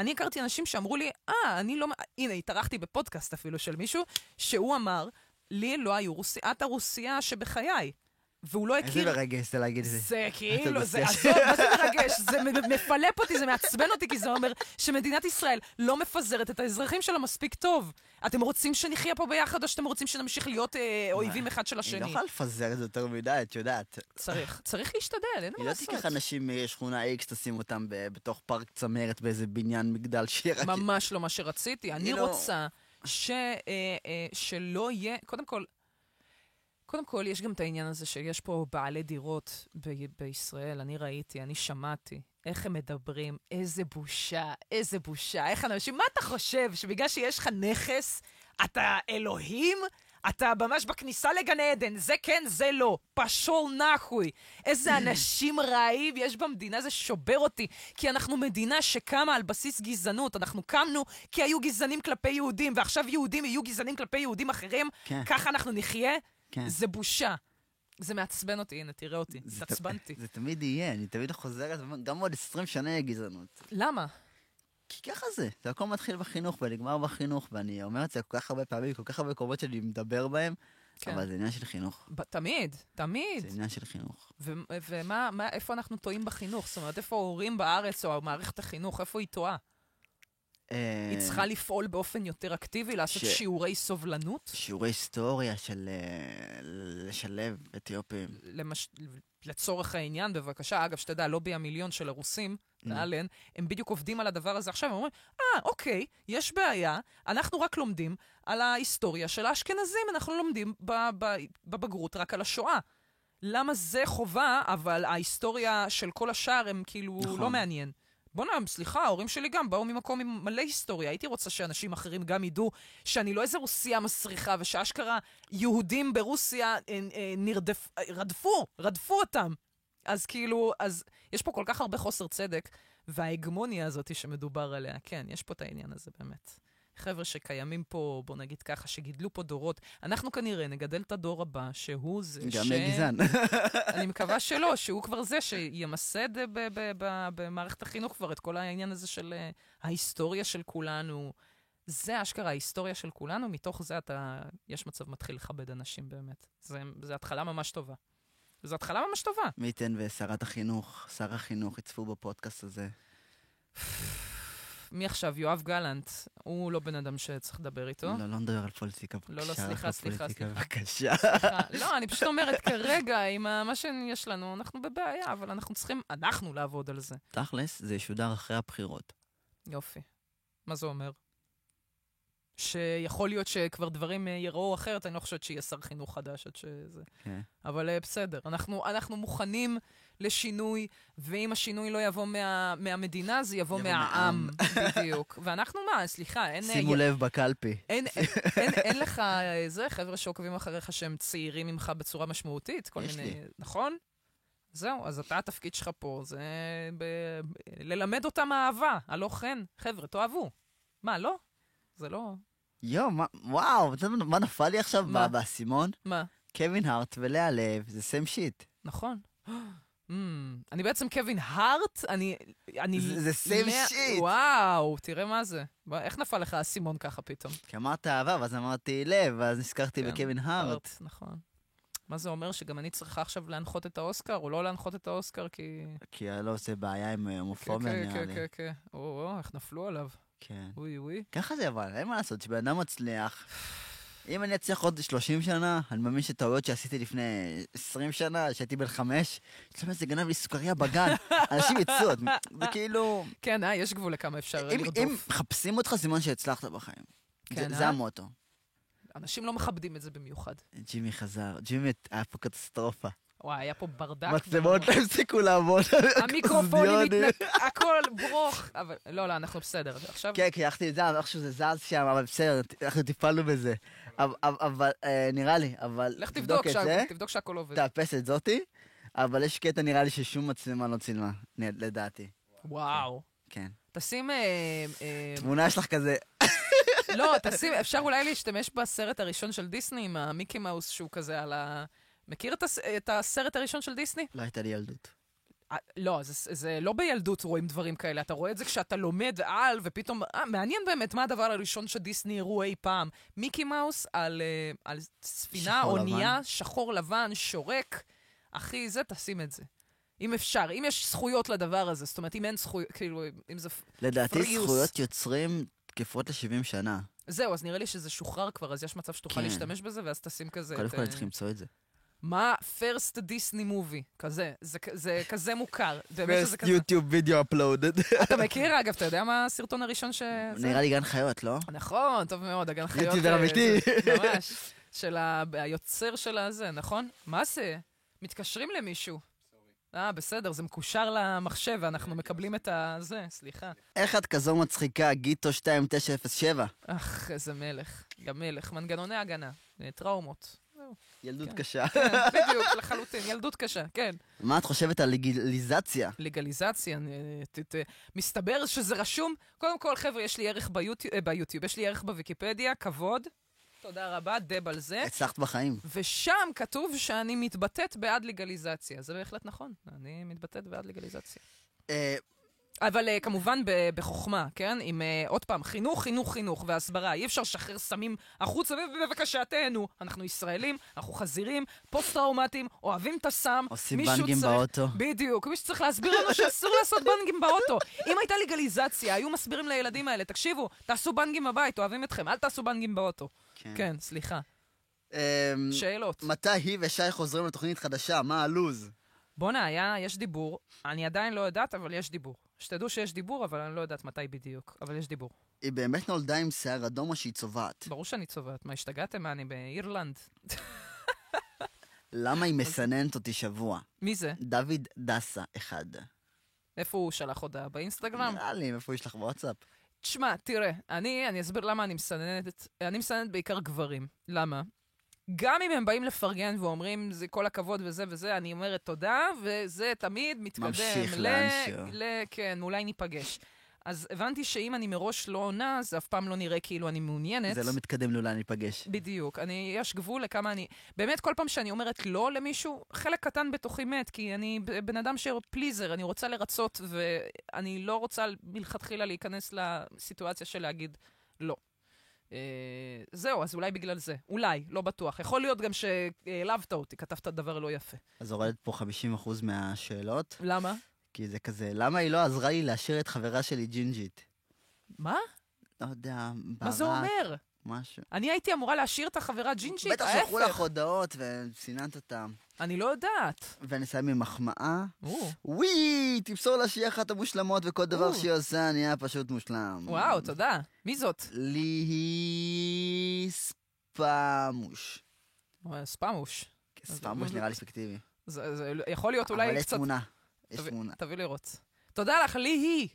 אני הכרתי אנשים שאמרו לי, אה, אני לא... מ-" הנה, התארחתי בפודקאסט אפילו של מישהו, שהוא אמר, לי לא היו רוסי... את הרוסיה שבחיי. והוא לא איזה הכיר... מרגש זה להגיד את זה. זה כאילו, זה. עזוב, מה זה (laughs) מרגש? זה מפלפ אותי, זה מעצבן אותי, כי זה אומר שמדינת ישראל לא מפזרת את האזרחים שלה מספיק טוב. אתם רוצים שנחיה פה ביחד, או שאתם רוצים שנמשיך להיות אה, אויבים אחד של היא לא השני? יכולה לפזר את זה יותר מדי, את יודעת. צריך, צריך להשתדל, אין היא מה לא לעשות. תיקח אנשים משכונה X, תשים אותם בתוך פארק צמרת באיזה בניין מגדל שיהיה רק... ממש לא מה שרציתי. אני לא- רוצה ש, אה, אה, שלא יהיה, קודם כל, קודם כל, יש גם את העניין הזה שיש פה בעלי דירות ב- בישראל, אני ראיתי, אני שמעתי איך הם מדברים, איזה בושה, איזה בושה, איך אנשים, מה אתה חושב, שבגלל שיש לך נכס, אתה אלוהים? אתה ממש בכניסה לגן עדן, זה כן, זה לא. פשול נחוי. איזה (clears throat) אנשים רעים יש במדינה, זה שובר אותי. כי אנחנו מדינה שקמה על בסיס גזענות. אנחנו קמנו כי היו גזענים כלפי יהודים, ועכשיו יהודים יהיו גזענים כלפי יהודים אחרים. כן. ככה אנחנו נחיה? כן. זה בושה. זה מעצבן אותי, הנה, תראה אותי. זה התעצבנתי. זה תמיד יהיה, אני תמיד חוזרת, גם עוד 20 שנה יהיה גזענות. למה? כי ככה זה, זה הכל מתחיל בחינוך ונגמר בחינוך, ואני אומר את זה כל כך הרבה פעמים, כל כך הרבה קרובות שאני מדבר בהם. כן. אבל זה עניין של חינוך. ב- תמיד, תמיד. זה עניין של חינוך. ו- ומה, מה, איפה אנחנו טועים בחינוך? זאת אומרת, איפה ההורים בארץ או מערכת החינוך, איפה היא טועה? אה, היא צריכה לפעול באופן יותר אקטיבי, לעשות ש- שיעורי סובלנות? שיעורי היסטוריה של אה, לשלב אתיופים. למש... לצורך העניין, בבקשה, אגב, שתדע, לובי המיליון של הרוסים, Mm. נאלן, הם בדיוק עובדים על הדבר הזה עכשיו, הם אומרים, אה, אוקיי, יש בעיה, אנחנו רק לומדים על ההיסטוריה של האשכנזים, אנחנו לומדים בבגרות רק על השואה. למה זה חובה, אבל ההיסטוריה של כל השאר הם כאילו נכון. לא מעניין. בוא'נה, סליחה, ההורים שלי גם באו ממקום עם מלא היסטוריה. הייתי רוצה שאנשים אחרים גם ידעו שאני לא איזה רוסיה מסריחה, ושאשכרה יהודים ברוסיה אה, אה, נרדף, אה, רדפו, רדפו אותם. אז כאילו, אז יש פה כל כך הרבה חוסר צדק, וההגמוניה הזאת שמדובר עליה, כן, יש פה את העניין הזה באמת. חבר'ה שקיימים פה, בוא נגיד ככה, שגידלו פה דורות. אנחנו כנראה נגדל את הדור הבא, שהוא זה גם ש... יהיה גזען. (laughs) אני מקווה שלא, שהוא כבר זה שימסד במערכת החינוך כבר את כל העניין הזה של אה, ההיסטוריה של כולנו. זה אשכרה ההיסטוריה של כולנו, מתוך זה אתה, יש מצב מתחיל לכבד אנשים באמת. זה התחלה ממש טובה. זו התחלה ממש טובה. מי ייתן ושרת החינוך, שר החינוך יצפו בפודקאסט הזה. (laughs) מי עכשיו? יואב גלנט. הוא לא בן אדם שצריך לדבר איתו. לא, לא נדבר על פוליטיקה, בבקשה. לא, לא, סליחה, סליחה, סליחה. בבקשה. לא, אני פשוט אומרת, כרגע, עם מה שיש לנו, אנחנו בבעיה, אבל אנחנו צריכים, אנחנו לעבוד על זה. תכלס, זה ישודר אחרי הבחירות. יופי. מה זה אומר? שיכול להיות שכבר דברים אה, יראו אחרת, אני לא חושבת שיהיה שר חינוך חדש עד שזה... כן. אבל אה, בסדר, אנחנו, אנחנו מוכנים לשינוי, ואם השינוי לא יבוא מה, מהמדינה, זה יבוא, יבוא מהעם. בדיוק. ואנחנו מה, סליחה, אין... אה, שימו לב בקלפי. אין, אין, אין, אין לך אה, זה, חבר'ה שעוקבים אחריך שהם צעירים ממך בצורה משמעותית, כל מיני... לי. נכון? זהו, אז אתה, התפקיד שלך פה זה ב, ללמד אותם אהבה, הלא כן. חבר'ה, תאהבו. מה, לא? זה לא... יואו, מה- וואו, אתה יודע מה נפל לי עכשיו באסימון? מה? קווין הארט ולאה לב, זה סיים שיט. נכון. Mm, אני בעצם קווין הארט, אני... אני זה- זה same לאה- shit. וואו, תראה מה זה. איך נפל לך האסימון ככה פתאום? כי אמרת אהבה, ואז אמרתי לב, ואז נזכרתי כן, בקווין הארט. נכון. מה זה אומר, שגם אני צריכה עכשיו להנחות את האוסקר, או לא להנחות את האוסקר, כי... כי לא עושה בעיה עם אה, הומופוביה, כן, נראה כן, לי. כן, כן. או, או, איך נפלו עליו. כן. אוי, אוי. ככה זה אבל, אין מה לעשות, כשבן אדם מצליח, אם אני אצליח עוד 30 שנה, אני מאמין שטעויות שעשיתי לפני 20 שנה, שהייתי בן חמש, אצלם איזה גנב לי סוכריה בגן, (laughs) אנשים יצאו, זה כאילו... כן, אה, יש גבול לכמה אפשר אם- אם לרדוף. מחפשים אותך, סימן שהצלחת בחיים. כן, זה- אה? זה המוטו. אנשים לא מכבדים את זה במיוחד. ג'ימי חזר, ג'ימי היה פה קטסטרופה. וואי, היה פה ברדק. מצלמות לא הפסיקו (laughs) לעבוד. (laughs) המיקרופונים. מתנק... הכל ברוך. אבל לא, לא, אנחנו בסדר. עכשיו... כן, כי הלכתי לזה, איכשהו זה זז שם, אבל בסדר, אנחנו טיפלנו בזה. אבל- אה, נראה לי, אבל לך תבדוק תבדוק, את זה, תבדוק שהכל עובד. תאפס את זאתי, אבל יש קטע נראה לי ששום מצלמה לא צילמה, לדעתי. וואו. כן. תשים... אה, אה, תמונה שלך כזה, לא, תשים, אפשר אולי להשתמש בסרט הראשון של דיסני, עם המיקי מאוס שהוא כזה על ה... מכיר את, הס... את הסרט הראשון של דיסני? לא הייתה לי ילדות. אה, לא, זה, זה לא בילדות רואים דברים כאלה, אתה רואה את זה כשאתה לומד על, ופתאום, אה, מעניין באמת מה הדבר הראשון שדיסני הראו אי פעם. מיקי מאוס על, אה, על ספינה, אונייה. שחור לבן, שורק. אחי, זה, תשים את זה. אם אפשר, אם יש זכויות לדבר הזה, זאת אומרת, אם אין זכויות, כאילו, אם זה... לדעתי פריוס. זכויות יוצרים תקפות ל-70 שנה. זהו, אז נראה לי שזה שוחרר כבר, אז יש מצב שתוכל כן. להשתמש בזה, ואז תשים כזה קודם את... כל אה, צריך למצוא את זה. מה first Disney movie, כזה, זה, זה כזה מוכר. First כזה. YouTube video uploaded. אתה מכיר, אגב, אתה יודע מה הסרטון הראשון ש... נראה לי גן חיות, לא? נכון, טוב מאוד, הגן חיות. יוטיובר אה, אמיתי. (laughs) ממש. של ה- היוצר של הזה, נכון? מה זה? מתקשרים למישהו. אה, בסדר, זה מקושר למחשב, ואנחנו מקבלים את ה... זה, סליחה. איך את כזו מצחיקה, גיטו 2907? אך, איזה מלך. גם מלך. מנגנוני הגנה. אה, טראומות. זהו. ילדות כן. קשה. כן, בדיוק, לחלוטין. ילדות קשה, כן. מה את חושבת על לגליזציה? לגליזציה, אה, ת- ת- מסתבר שזה רשום. קודם כל, חבר'ה, יש לי ערך ביוטיוב, אה, ביוטיוב, יש לי ערך בוויקיפדיה, כבוד. תודה רבה, דב על זה. הצלחת בחיים. ושם כתוב שאני מתבטאת בעד לגליזציה. זה בהחלט נכון, אני מתבטאת בעד לגליזציה. אבל אה, כמובן ב- בחוכמה, כן? עם, אה, עוד פעם, חינוך, חינוך, חינוך והסברה. אי אפשר לשחרר סמים החוצה, ובבקשה, תהנו. אנחנו ישראלים, אנחנו חזירים, פוסט-טראומטיים, אוהבים את הסם. עושים בנגים צריך- באוטו. בדיוק, מישהו צריך להסביר לנו שאסור לעשות בנגים באוטו. אם הייתה לגליזציה, היו מסבירים לילדים האלה, תקשיבו, תעשו בנגים בבית, אוהבים אתכם, אל תעשו בנגים באוטו. כן, סליחה. אמ, שאלות. מתי היא ושי חוזרים לתוכנית חדשה? מה הלו"ז? בואנה, היה, יש דיבור. אני עדיין לא יודעת, אבל יש דיבור. שתדעו שיש דיבור, אבל אני לא יודעת מתי בדיוק. אבל יש דיבור. היא באמת נולדה עם שיער אדום או שהיא צובעת? ברור שאני צובעת. מה, השתגעתם? מה, אני באירלנד? (laughs) למה היא מסננת אותי שבוע? מי זה? דוד דסה אחד. איפה הוא שלח הודעה? באינסטגרם? נראה לי, איפה יש לך בוואטסאפ? תשמע, תראה, אני, אני אסביר למה אני מסננת. אני מסננת בעיקר גברים. למה? גם אם הם באים לפרגן ואומרים, זה כל הכבוד וזה וזה, אני אומרת תודה, וזה תמיד מתקדם. ממשיך ל- לאנשהו. ל- כן, אולי ניפגש. אז הבנתי שאם אני מראש לא עונה, זה אף פעם לא נראה כאילו אני מעוניינת. זה לא מתקדם לאולי ניפגש. בדיוק. אני, יש גבול לכמה אני... באמת, כל פעם שאני אומרת לא למישהו, חלק קטן בתוכי מת, כי אני בן אדם שפליזר, אני רוצה לרצות, ואני לא רוצה מלכתחילה להיכנס לסיטואציה של להגיד לא. אה, זהו, אז אולי בגלל זה. אולי, לא בטוח. יכול להיות גם שהעלבת אותי, כתבת דבר לא יפה. אז הורדת פה 50% מהשאלות, למה? כי זה כזה, למה היא לא עזרה לי להשאיר את חברה שלי ג'ינג'ית? מה? לא יודע, ברק, מה זה אומר? משהו. אני הייתי אמורה להשאיר את החברה ג'ינג'ית? בטח שלחו לך ההפך. הודעות וסיננת אותם. אני לא יודעת. ונסיים עם מחמאה. וואי, תמסור לה שהיא אחת המושלמות וכל דבר. שהיא עושה נהיה פשוט מושלם. וואו, תודה. מי זאת? לי ספמוש. וואי, ספמוש. אז- ספמוש נראה לי ספקטיבי. זה, זה יכול להיות אבל אולי יש קצת... תמונה. יש תביא- תמונה. תביא לראות. תודה לך, לי היא.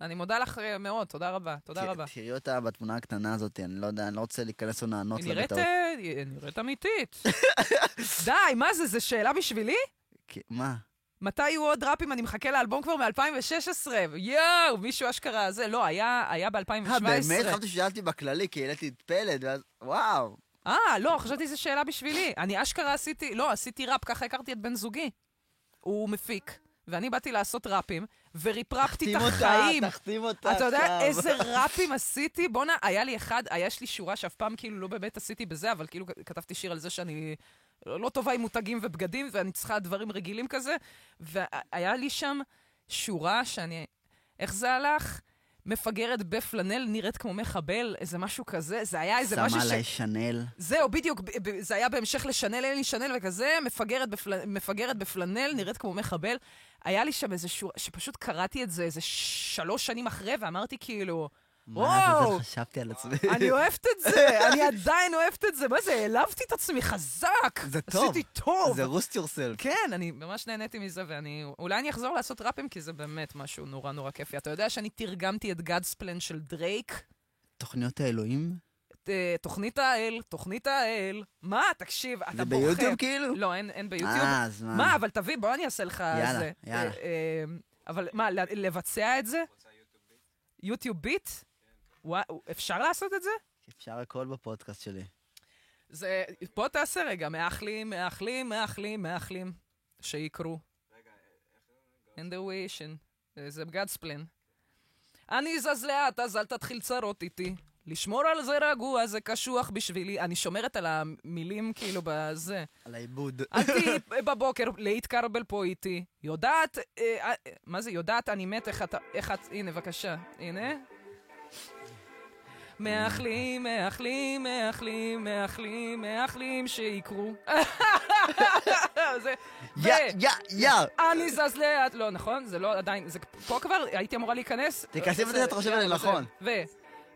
אני מודה לך אה, מאוד, תודה רבה. תודה רבה. תראי אותה בתמונה הקטנה הזאת, אני לא יודע, אני לא רוצה להיכנס או לענות היא לה נראית, בטעות. אה, היא נראית אמיתית. (laughs) די, מה זה, זה שאלה בשבילי? מה? מתי יהיו עוד ראפים? אני מחכה לאלבום כבר מ-2016. יואו, מישהו אשכרה זה. לא, היה, היה ב-2017. אה, באמת? חשבתי ששאלתי בכללי, כי העליתי את פלד, ואז... וואו. אה, לא, חשבתי שזו שאלה בשבילי. אני אשכרה עשיתי, לא, עשיתי ראפ, ככה הכרתי את בן זוגי. הוא מפיק, ואני באתי לעשות ראפים, וריפרפתי את החיים. תחתים אותה אתה יודע עכשיו. איזה ראפים עשיתי? בואנה, היה לי אחד, יש לי שורה שאף פעם כאילו לא באמת עשיתי בזה, אבל כאילו כתבתי שיר על זה שאני לא טובה עם מותגים ובגדים, ואני צריכה דברים רגילים כזה, והיה לי שם שורה שאני... איך זה הלך? מפגרת בפלנל, נראית כמו מחבל, איזה משהו כזה, זה היה איזה משהו שמה ש... עליי שנל. זהו, בדיוק, זה היה בהמשך לשנל, אין לי שנל וכזה, מפגרת, בפל... מפגרת בפלנל, נראית כמו מחבל. היה לי שם איזה שורה, שפשוט קראתי את זה איזה שלוש שנים אחרי, ואמרתי כאילו, מה זה חשבתי על עצמי? אני אוהבת את זה, (laughs) אני עדיין אוהבת את זה. מה זה, העלבתי את עצמי חזק. זה טוב. עשיתי טוב. זה רוסט יורסלף. כן, אני ממש נהניתי מזה, ואני... אולי אני אחזור לעשות ראפים, כי זה באמת משהו נורא נורא כיפי. אתה יודע שאני תרגמתי את God's Plan של דרייק? תוכניות האלוהים? את, אה, תוכנית האל, תוכנית האל. מה? תקשיב, אתה זה בוכה. ביוטיוב כאילו? לא, אין, אין ביוטיוב. אה, אז מה? מה, אבל תביא, בוא אני אעשה לך יאללה, זה. יאללה. אה, אה, אבל מה, לבצע את זה? יוטיוב ביט? וואו, אפשר לעשות את זה? אפשר הכל בפודקאסט שלי. זה, פה תעשה רגע, מאחלים, מאחלים, מאחלים, מאחלים, שיקרו. In the wish, אה, זה plan. אני זז לאט, אז אל תתחיל צרות איתי. לשמור על זה רגוע, זה קשוח בשבילי. אני שומרת על המילים כאילו בזה. על העיבוד. אל תהיי (laughs) בבוקר להתקרבל פה איתי. יודעת, אה, אה, מה זה יודעת, אני מת, איך את, איך את, הנה, בבקשה, הנה. מאחלים, מאחלים, מאחלים, מאחלים, מאחלים שיקרו. יא, יא, יא! אני זז לאט, לא, נכון? זה לא עדיין, זה פה כבר, הייתי אמורה להיכנס. תיכנסי זה- בזה שאת חושבת נכון. ו...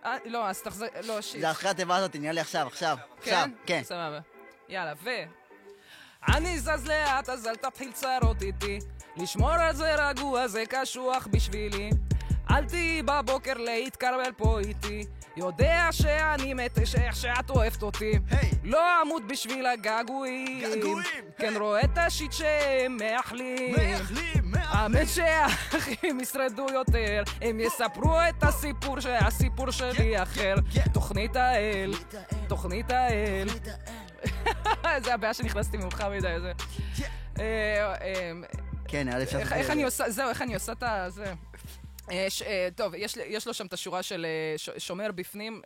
אה, לא, אז תחזר, לא, שיט. זה אחרי התיבה הזאת, נראה לי עכשיו, עכשיו. עכשיו, כן. סבבה. יאללה, ו... אני זז לאט, אז אל תתחיל צרות איתי. לשמור על זה רגוע, זה קשוח בשבילי. אל תהיי בבוקר להתקרבל פה איתי. יודע שאני מת, שאיך שאת אוהבת אותי. היי. לא אמות בשביל הגעגועים. געגועים, כן רואה את השיט שהם מאחלים. מאחלים, מאחלים. האמת שהאחים ישרדו יותר, הם יספרו את הסיפור שהסיפור שלי אחר. כן. תוכנית האל, תוכנית האל. (laughs) זה הבעיה שנכנסתי מאוחר מדי, זה. אה, אה, כן, אפשר... איך איך אני עושה, זהו, איך אני עושה את ה... זה. אה, אה, טוב, יש, יש לו שם את השורה של אה, שומר בפנים.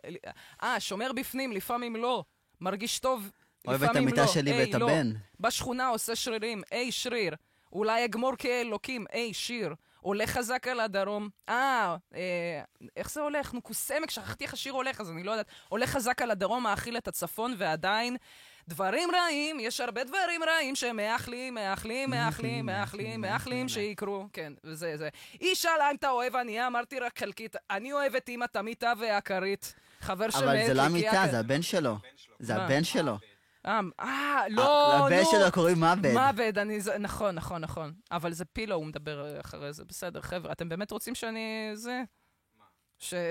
אה, שומר בפנים, לפעמים לא. מרגיש טוב, אוהב את לפעמים המיטה לא. שלי ואת לא. הבן. בשכונה עושה שרירים, היי, שריר. אולי אגמור כאלוקים, היי, שיר. עולה חזק על הדרום. אה, אה, איך זה הולך? נו, כוסמק, שכחתי איך השיר הולך, אז אני לא יודעת. עולה חזק על הדרום, מאכיל את הצפון, ועדיין... דברים רעים, יש הרבה דברים רעים שמאחלים, מאחלים, מאחלים, מאחלים, מאחלים שיקרו. כן, וזה זה. היא שאלה אם אתה אוהב ענייה, אמרתי רק חלקית. אני אוהב את אמא תמיתה והכרית. חבר שמת אבל זה לא המיטה, זה הבן שלו. זה? הבן שלו. אה, אה, לא, נו. לבן שלו קוראים מעבד. מעבד, אני... זה- נכון, נכון, נכון. אבל זה פילו, הוא מדבר אחרי זה. בסדר, חבר'ה, אתם באמת רוצים שאני... זה...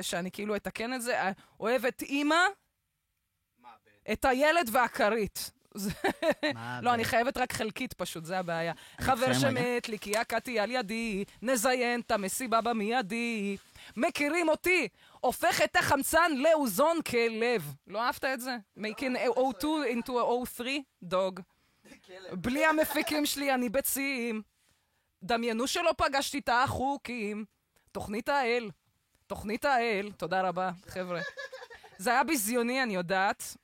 שאני כאילו אתקן את זה? אה, אוהב את אימא, את הילד והכרית. (laughs) לא, אני חייבת רק חלקית פשוט, זה הבעיה. חבר. שמת לי, כי קטי על ידי, נזיין את המסיבה במיידי. מכירים אותי, הופך את החמצן לאוזון כלב. לא אהבת את זה? making O2 into a O3 dog. בלי המפיקים שלי אני ביצים. דמיינו שלא פגשתי את החוקים. תוכנית האל. תוכנית האל. תודה רבה, חבר'ה. זה היה ביזיוני, אני יודעת.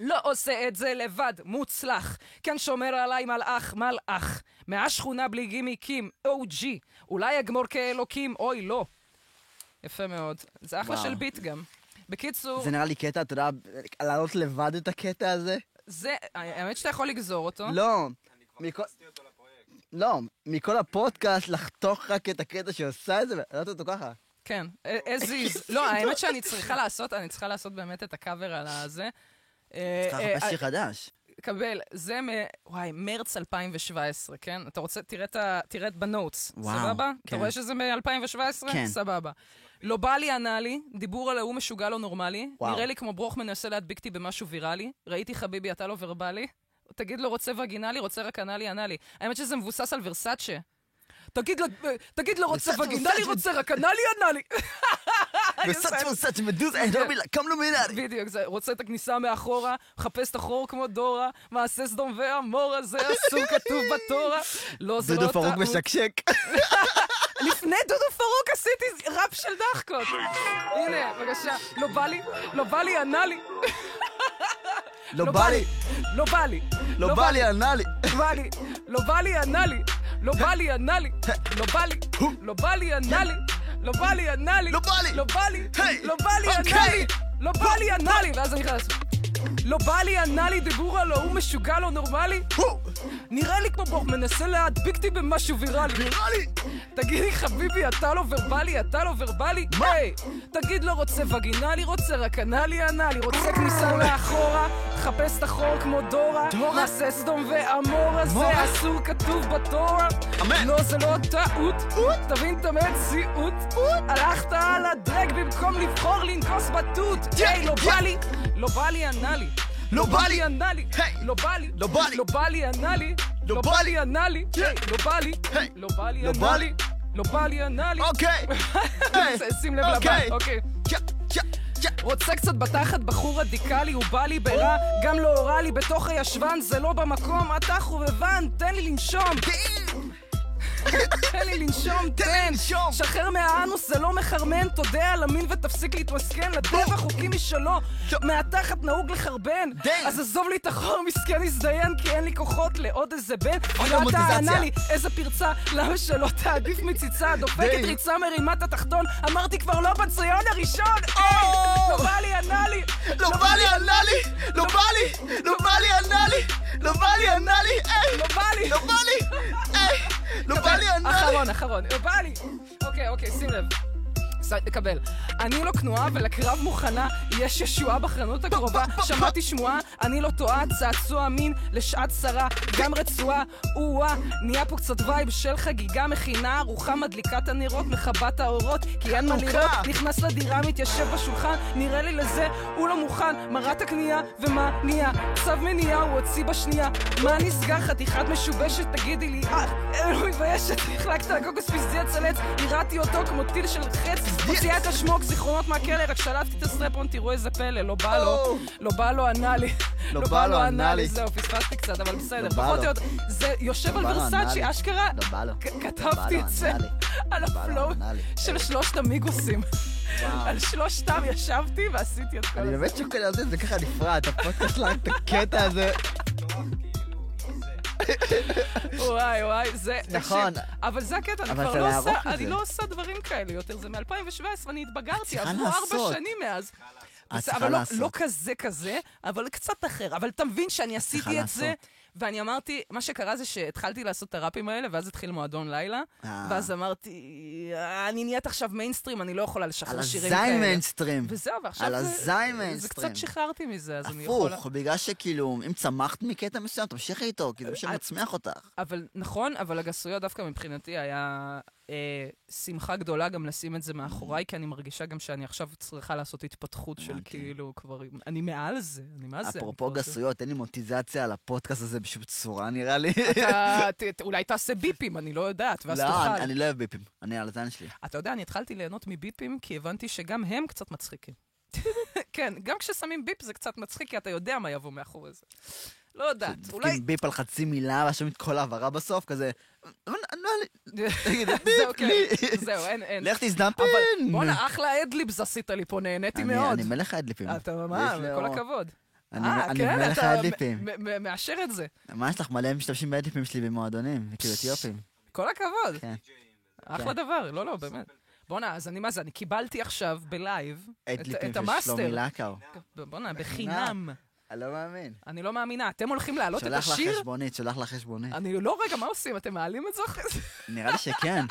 לא עושה את זה לבד, מוצלח. כן שומר עליי מלאך, מלאך. מהשכונה בלי גימיקים, OG. אולי אגמור כאלוקים, אוי, לא. יפה מאוד. זה אחלה וואו. של ביט גם. בקיצור, זה נראה לי קטע, אתה יודע, להעלות לבד את הקטע הזה? זה, האמת שאתה יכול לגזור אותו. לא. מכל- לא, מכל הפודקאסט לחתוך רק את הקטע שעושה את זה ולהעלות אותו ככה. כן, as is. (laughs) לא, האמת שאני צריכה לעשות, אני צריכה לעשות באמת את הקאבר על הזה. אה, צריך אה, לחפש שיר חדש. קבל, זה מ... וואי, מרץ 2017, כן? אתה רוצה, תראה את ה... תראה את בנוטס, סבבה? אתה כן. רואה שזה מ-2017? כן. סבבה. לא בא לי ענה לי, דיבור על ההוא משוגע לא נורמלי. וואו. נראה לי כמו ברוך מנסה להדביק אותי במשהו ויראלי. ראיתי חביבי, אתה לא ורבלי. תגיד לו רוצה וגינלי, רוצה רק ענה לי, ענה לי. האמת שזה מבוסס על ורסאצ'ה. תגיד לו, תגיד לו רוצה וגינלי. רוצה רק ענה לי, ענה לי. וסאצ' וסאצ' מדוז, אין לא מילה, קם לו מילה. בדיוק, זה רוצה את הכניסה מאחורה, מחפש את החור כמו דורה, מעשה סדום ועמורה, זה אסור כתוב בתורה. לא, זה לא דודו פרוק טעות. משקשק. לפני דודו פרוק עשיתי ראפ של דחקות. הנה, בבקשה. לא בא לי, לא בא לי, ענה לי. לא בא לי, לא בא לי. לא בא לי, ענה לי, לא בא לי, ענה לי. לא בא לי, ענה לי. לא בא לי, לא בא לי, ענה לי. לא בא לי, ענה לי. לא בא לי. לא בא לי. לא בא לי, ענה אוקיי. לא בא לי, ענה לי. ואז אני נכנס. לא בא לי, ענה לי, דיבור על ההוא משוגע לא נורמלי. נראה לי כמו ברוך מנסה להדביק אותי במשהו ויראלי. נראה לי. תגיד לי, חביבי, אתה לא ורבלי, אתה לא ורבלי? מה? תגיד לו, רוצה וגינלי, רוצה רק אנלי אנלי, רוצה כניסה מאחורה, חפש את החור כמו דורה, דורה? נעשה סדום ועמורה, זה? אסור כתוב בתורה. אמן. לא, זה לא טעות, תבין את המציאות. הלכת על הדרג במקום לבחור לנקוס בתות. היי, לא. בא לי, לא בא לי אנלי. לא בא לי. ענה לי. לא בא לי, לא בא לי. לא בא לי, ענה לי, לא לא בא לי. לי, ענה לי, לא בא לי. לא בא לי, לא בא ענה לי. לי, לא בא לי, ענה לי. אוקיי. שים לב לבא, אוקיי. אוקיי. רוצה קצת בתחת בחור רדיקלי, הוא בא לי ברע, גם לא הורה לי בתוך הישבן, זה לא במקום, אתה חובבן, תן לי לנשום, תן לי לנשום, תן. לנשום. שחרר מהאנוס, זה לא מחרמן, תודה על המין ותפסיק להתמסכן, לטבע חוקים משלו, מהתחת נהוג לחרבן. אז עזוב לי את החור, מסכן הזדיין, כי אין לי כוחות לעוד איזה בן. ואתה. ענה לי, איזה פרצה, למה שלא תעדיף מציצה, דופקת. ריצה מרימת התחתון, אמרתי כבר לא בציון הראשון! לא בא לי, ענה לי. לא בא לי, ענה לי. לא בא לי. לא בא לי, ענה לי. לא בא לי, ענה לי. לא בא לי. לא בא לי. אחרון, אחרון. לא בא לי. אוקיי, אוקיי, שים לב. תקבל. אני לא כנועה ולקרב מוכנה, יש ישועה בחנות הקרובה. שמעתי שמועה, אני לא טועה, צעצוע מין לשעת צרה, גם רצועה, או-אה, נהיה פה קצת וייב של חגיגה מכינה, ארוחה מדליקה את הנרות, מכבה את האורות, כי אין מה. לראות, נכנס לדירה, מתיישב בשולחן, נראה לי לזה, הוא לא מוכן, מרת הקנייה, ומה נהיה? צו מניעה, הוא הוציא בשנייה, מה נסגר? חתיכת משובשת, תגידי לי, אה, לא מתביישת, החלקת על קוקוס פזדי הצלץ, הרעתי אותו כמו טיל של חץ, מוציאה את השמוק, זיכרונות מהכלא, רק שלפתי את הסטרפון, תראו איזה פלא, לא בא לו, לא בא לו ענה לי. לא בא לו, ענה לי. זהו, פספסתי קצת, אבל בסדר. לא פחות. או יותר, זה יושב לא על ורסאצ'י. אשכרה, לא לא כתבתי את זה. על לא הפלואו. של שלושת המיגוסים. על שלושתם ישבתי ועשיתי את כל אני זה. באמת שוקל על זה, זה ככה נפרד, הפודקאסט שלנו, את הקטע הזה. וואי וואי, זה... (laughs) נכון. אבל זה הקטע, אני כבר לא עושה, אני. לא עושה דברים כאלה יותר, זה מ-2017, אני התבגרתי, עברו ארבע. שנים מאז. אבל לא-. לא כזה כזה, אבל קצת אחר. אבל אתה מבין שאני עשיתי את זה. ואני אמרתי, מה שקרה זה שהתחלתי לעשות את הראפים האלה, ואז התחיל מועדון לילה, אה. ואז אמרתי, "אה, אני נהיית עכשיו מיינסטרים, אני לא יכולה על לשחרר שירים כאלה. הזין מיינסטרים. וזהו, ועכשיו על זה- הזין זה מיינסטרים. קצת שחררתי מזה, אז אני יכולה... הפוך, בגלל שכאילו, אם צמחת מקטע מסוים, תמשיכי איתו, כי זה מה את- שמצמיח אותך. אבל נכון, אבל הגסויות דווקא מבחינתי היה אה, שמחה גדולה גם לשים את זה מאחוריי, כי אני מרגישה גם שאני עכשיו צריכה לעשות התפתחות של. כאילו כבר, אני מעל זה, אני מה זה. אפרופו גסויות, אין לי מוטיזציה על הפודקאסט הזה בשום צורה, נראה לי. אתה, (laughs) אולי תעשה ביפים, אני לא יודעת, ואז לא, תוכל. אני- אני לא אוהב ביפים, אני על הזין שלי. אתה יודע, אני התחלתי ליהנות מביפים, כי הבנתי שגם הם קצת מצחיקים. (laughs) כן, גם כששמים ביפ זה קצת מצחיק, כי אתה יודע מה יבוא מאחורי זה. לא יודעת, אולי... דופקים ביפ על חצי מילה, ועכשיו את כל ההעברה בסוף, כזה... "לא, לא, (laughs) תגיד, זהו, ביפ כן. זהו, אין, אין. לך תזדמפן. אבל בואנה, אחלה אדליבס עשית לי פה, נהניתי מאוד. אני מלך האדליפים. אתה ממש, כל. הכבוד. אני אה, כן, מלך האדליבים. מאשר את זה. מה יש לך מלא משתמשים באדליבים שלי במועדונים, כאילו אתיופים. כל הכבוד. כן. אחלה כן. דבר, לא, לא, באמת. בואנה, אז אני מה זה, אני קיבלתי עכשיו בלייב את- אדליבים את של שלומי המאסטר. לקאו. בואנה, בחינם. אני לא מאמין. אני לא מאמינה. אתם הולכים להעלות את השיר? חשבונית, שולח לך חשבונית. אני לא, רגע, מה עושים? אתם מעלים את זה אחרי זה? נראה לי שכן.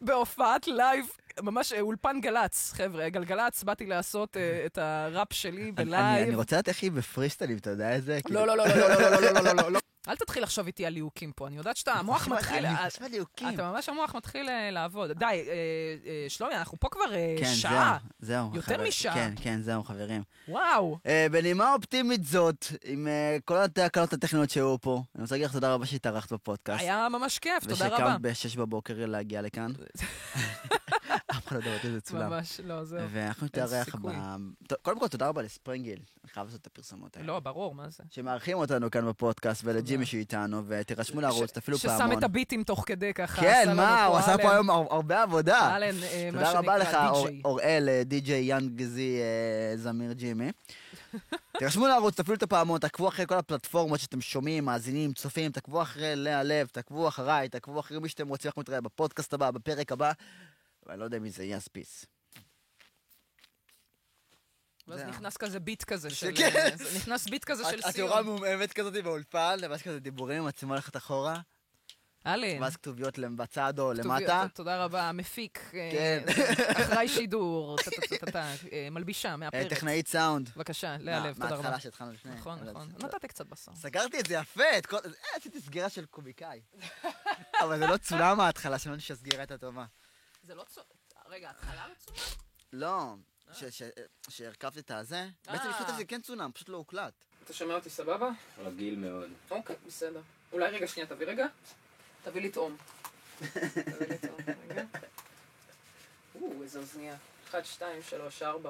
בהופעת לייב, ממש אה, אולפן גל"צ, חבר'ה, גלגלצ, באתי לעשות אה, את הראפ שלי אני- אני בלייב. רוצה לדעת איך היא בפריסטיילים, אתה יודע את זה? כאילו- לא, לא, לא, לא, לא, לא, לא, לא, לא, לא, לא. אל תתחיל לחשוב איתי על ליהוקים פה, אני יודעת שאתה, המוח מתחיל... אה. אתה ממש המוח מתחיל אה, לעבוד. די, אה, שלומי, אנחנו פה כבר כן, שעה. זהו. יותר משעה. כן, כן, זהו, חברים. וואו. בנימה אופטימית זאת, עם כל התקלות הטכניות שהיו פה, אני רוצה להגיד לך תודה רבה שהתארחת בפודקאסט. היה ממש כיף, תודה רבה. ושקמת ב-6 בבוקר להגיע לכאן. (laughs) אף אחד לא יודע שזה צולם. ממש, לא, זהו. ואנחנו נתארח. ב... קודם כל, תודה רבה לספרינגל, אני חייב לעשות את הפרסומות האלה. לא, ברור, מה זה? שמארחים אותנו כאן בפודקאסט, ולג'ימי שאיתנו, ותירשמו לערוץ, תפעילו ששם פעמון. את הביטים תוך כדי ככה. כן, מה, הוא עשה פה היום הר- הרבה עבודה. אלן, אה, תודה רבה לך. אוראל, אה, די.ג'יי יאנגזי אה, זמיר ג'ימי. (laughs) תירשמו לערוץ, תפעילו את הפעמון, תעקבו אחרי כל הפלטפורמות שאתם שומעים, מאזינים, צופים, תעקבו אחרי לאה לב, תעקבו אחריי, תעקבו אחרי מי שאתם רוצים, אנחנו נתראה בפודקאסט הבא, בפרק הבא. ואני לא יודע מי זה יהיה, אז פיס. ואז. נכנס כזה ביט כזה של... אה, נכנס ביט כזה של סיום. מעומעמת כזאת באולפן, ואז כזה דיבורים, המצלמה הולכת אחורה, אלן. ואז כתוביות בצד או למטה. תודה רבה, המפיק, אה, כן. אחראי שידור, אה, מלבישה, אה, מאפרת. טכנאית סאונד. בבקשה, לאה לב, תודה רבה. מההתחלה שהתחלנו לפני. נכון, אבל נכון. נתתי קצת בשר. סגרתי את זה יפה, את. אה, עשיתי סגירה של קומיקאי. אבל זה לא צולם מההתחלה, שמעתי שהסגירה הייתה טובה. זה לא צו... רגע, התחלה לא? לא, ש- ש- שהרכבת את הזה, בעצם אה. לפני זה כן צולם, פשוט לא הוקלט. אתה שומע אותי סבבה? רגיל מאוד. אוקיי, בסדר. אולי רגע, שנייה, תביא רגע. תביא לטעום. (laughs) תביא לטעום, רגע. או, איזה אוזנייה. 1, 2, 3, 4,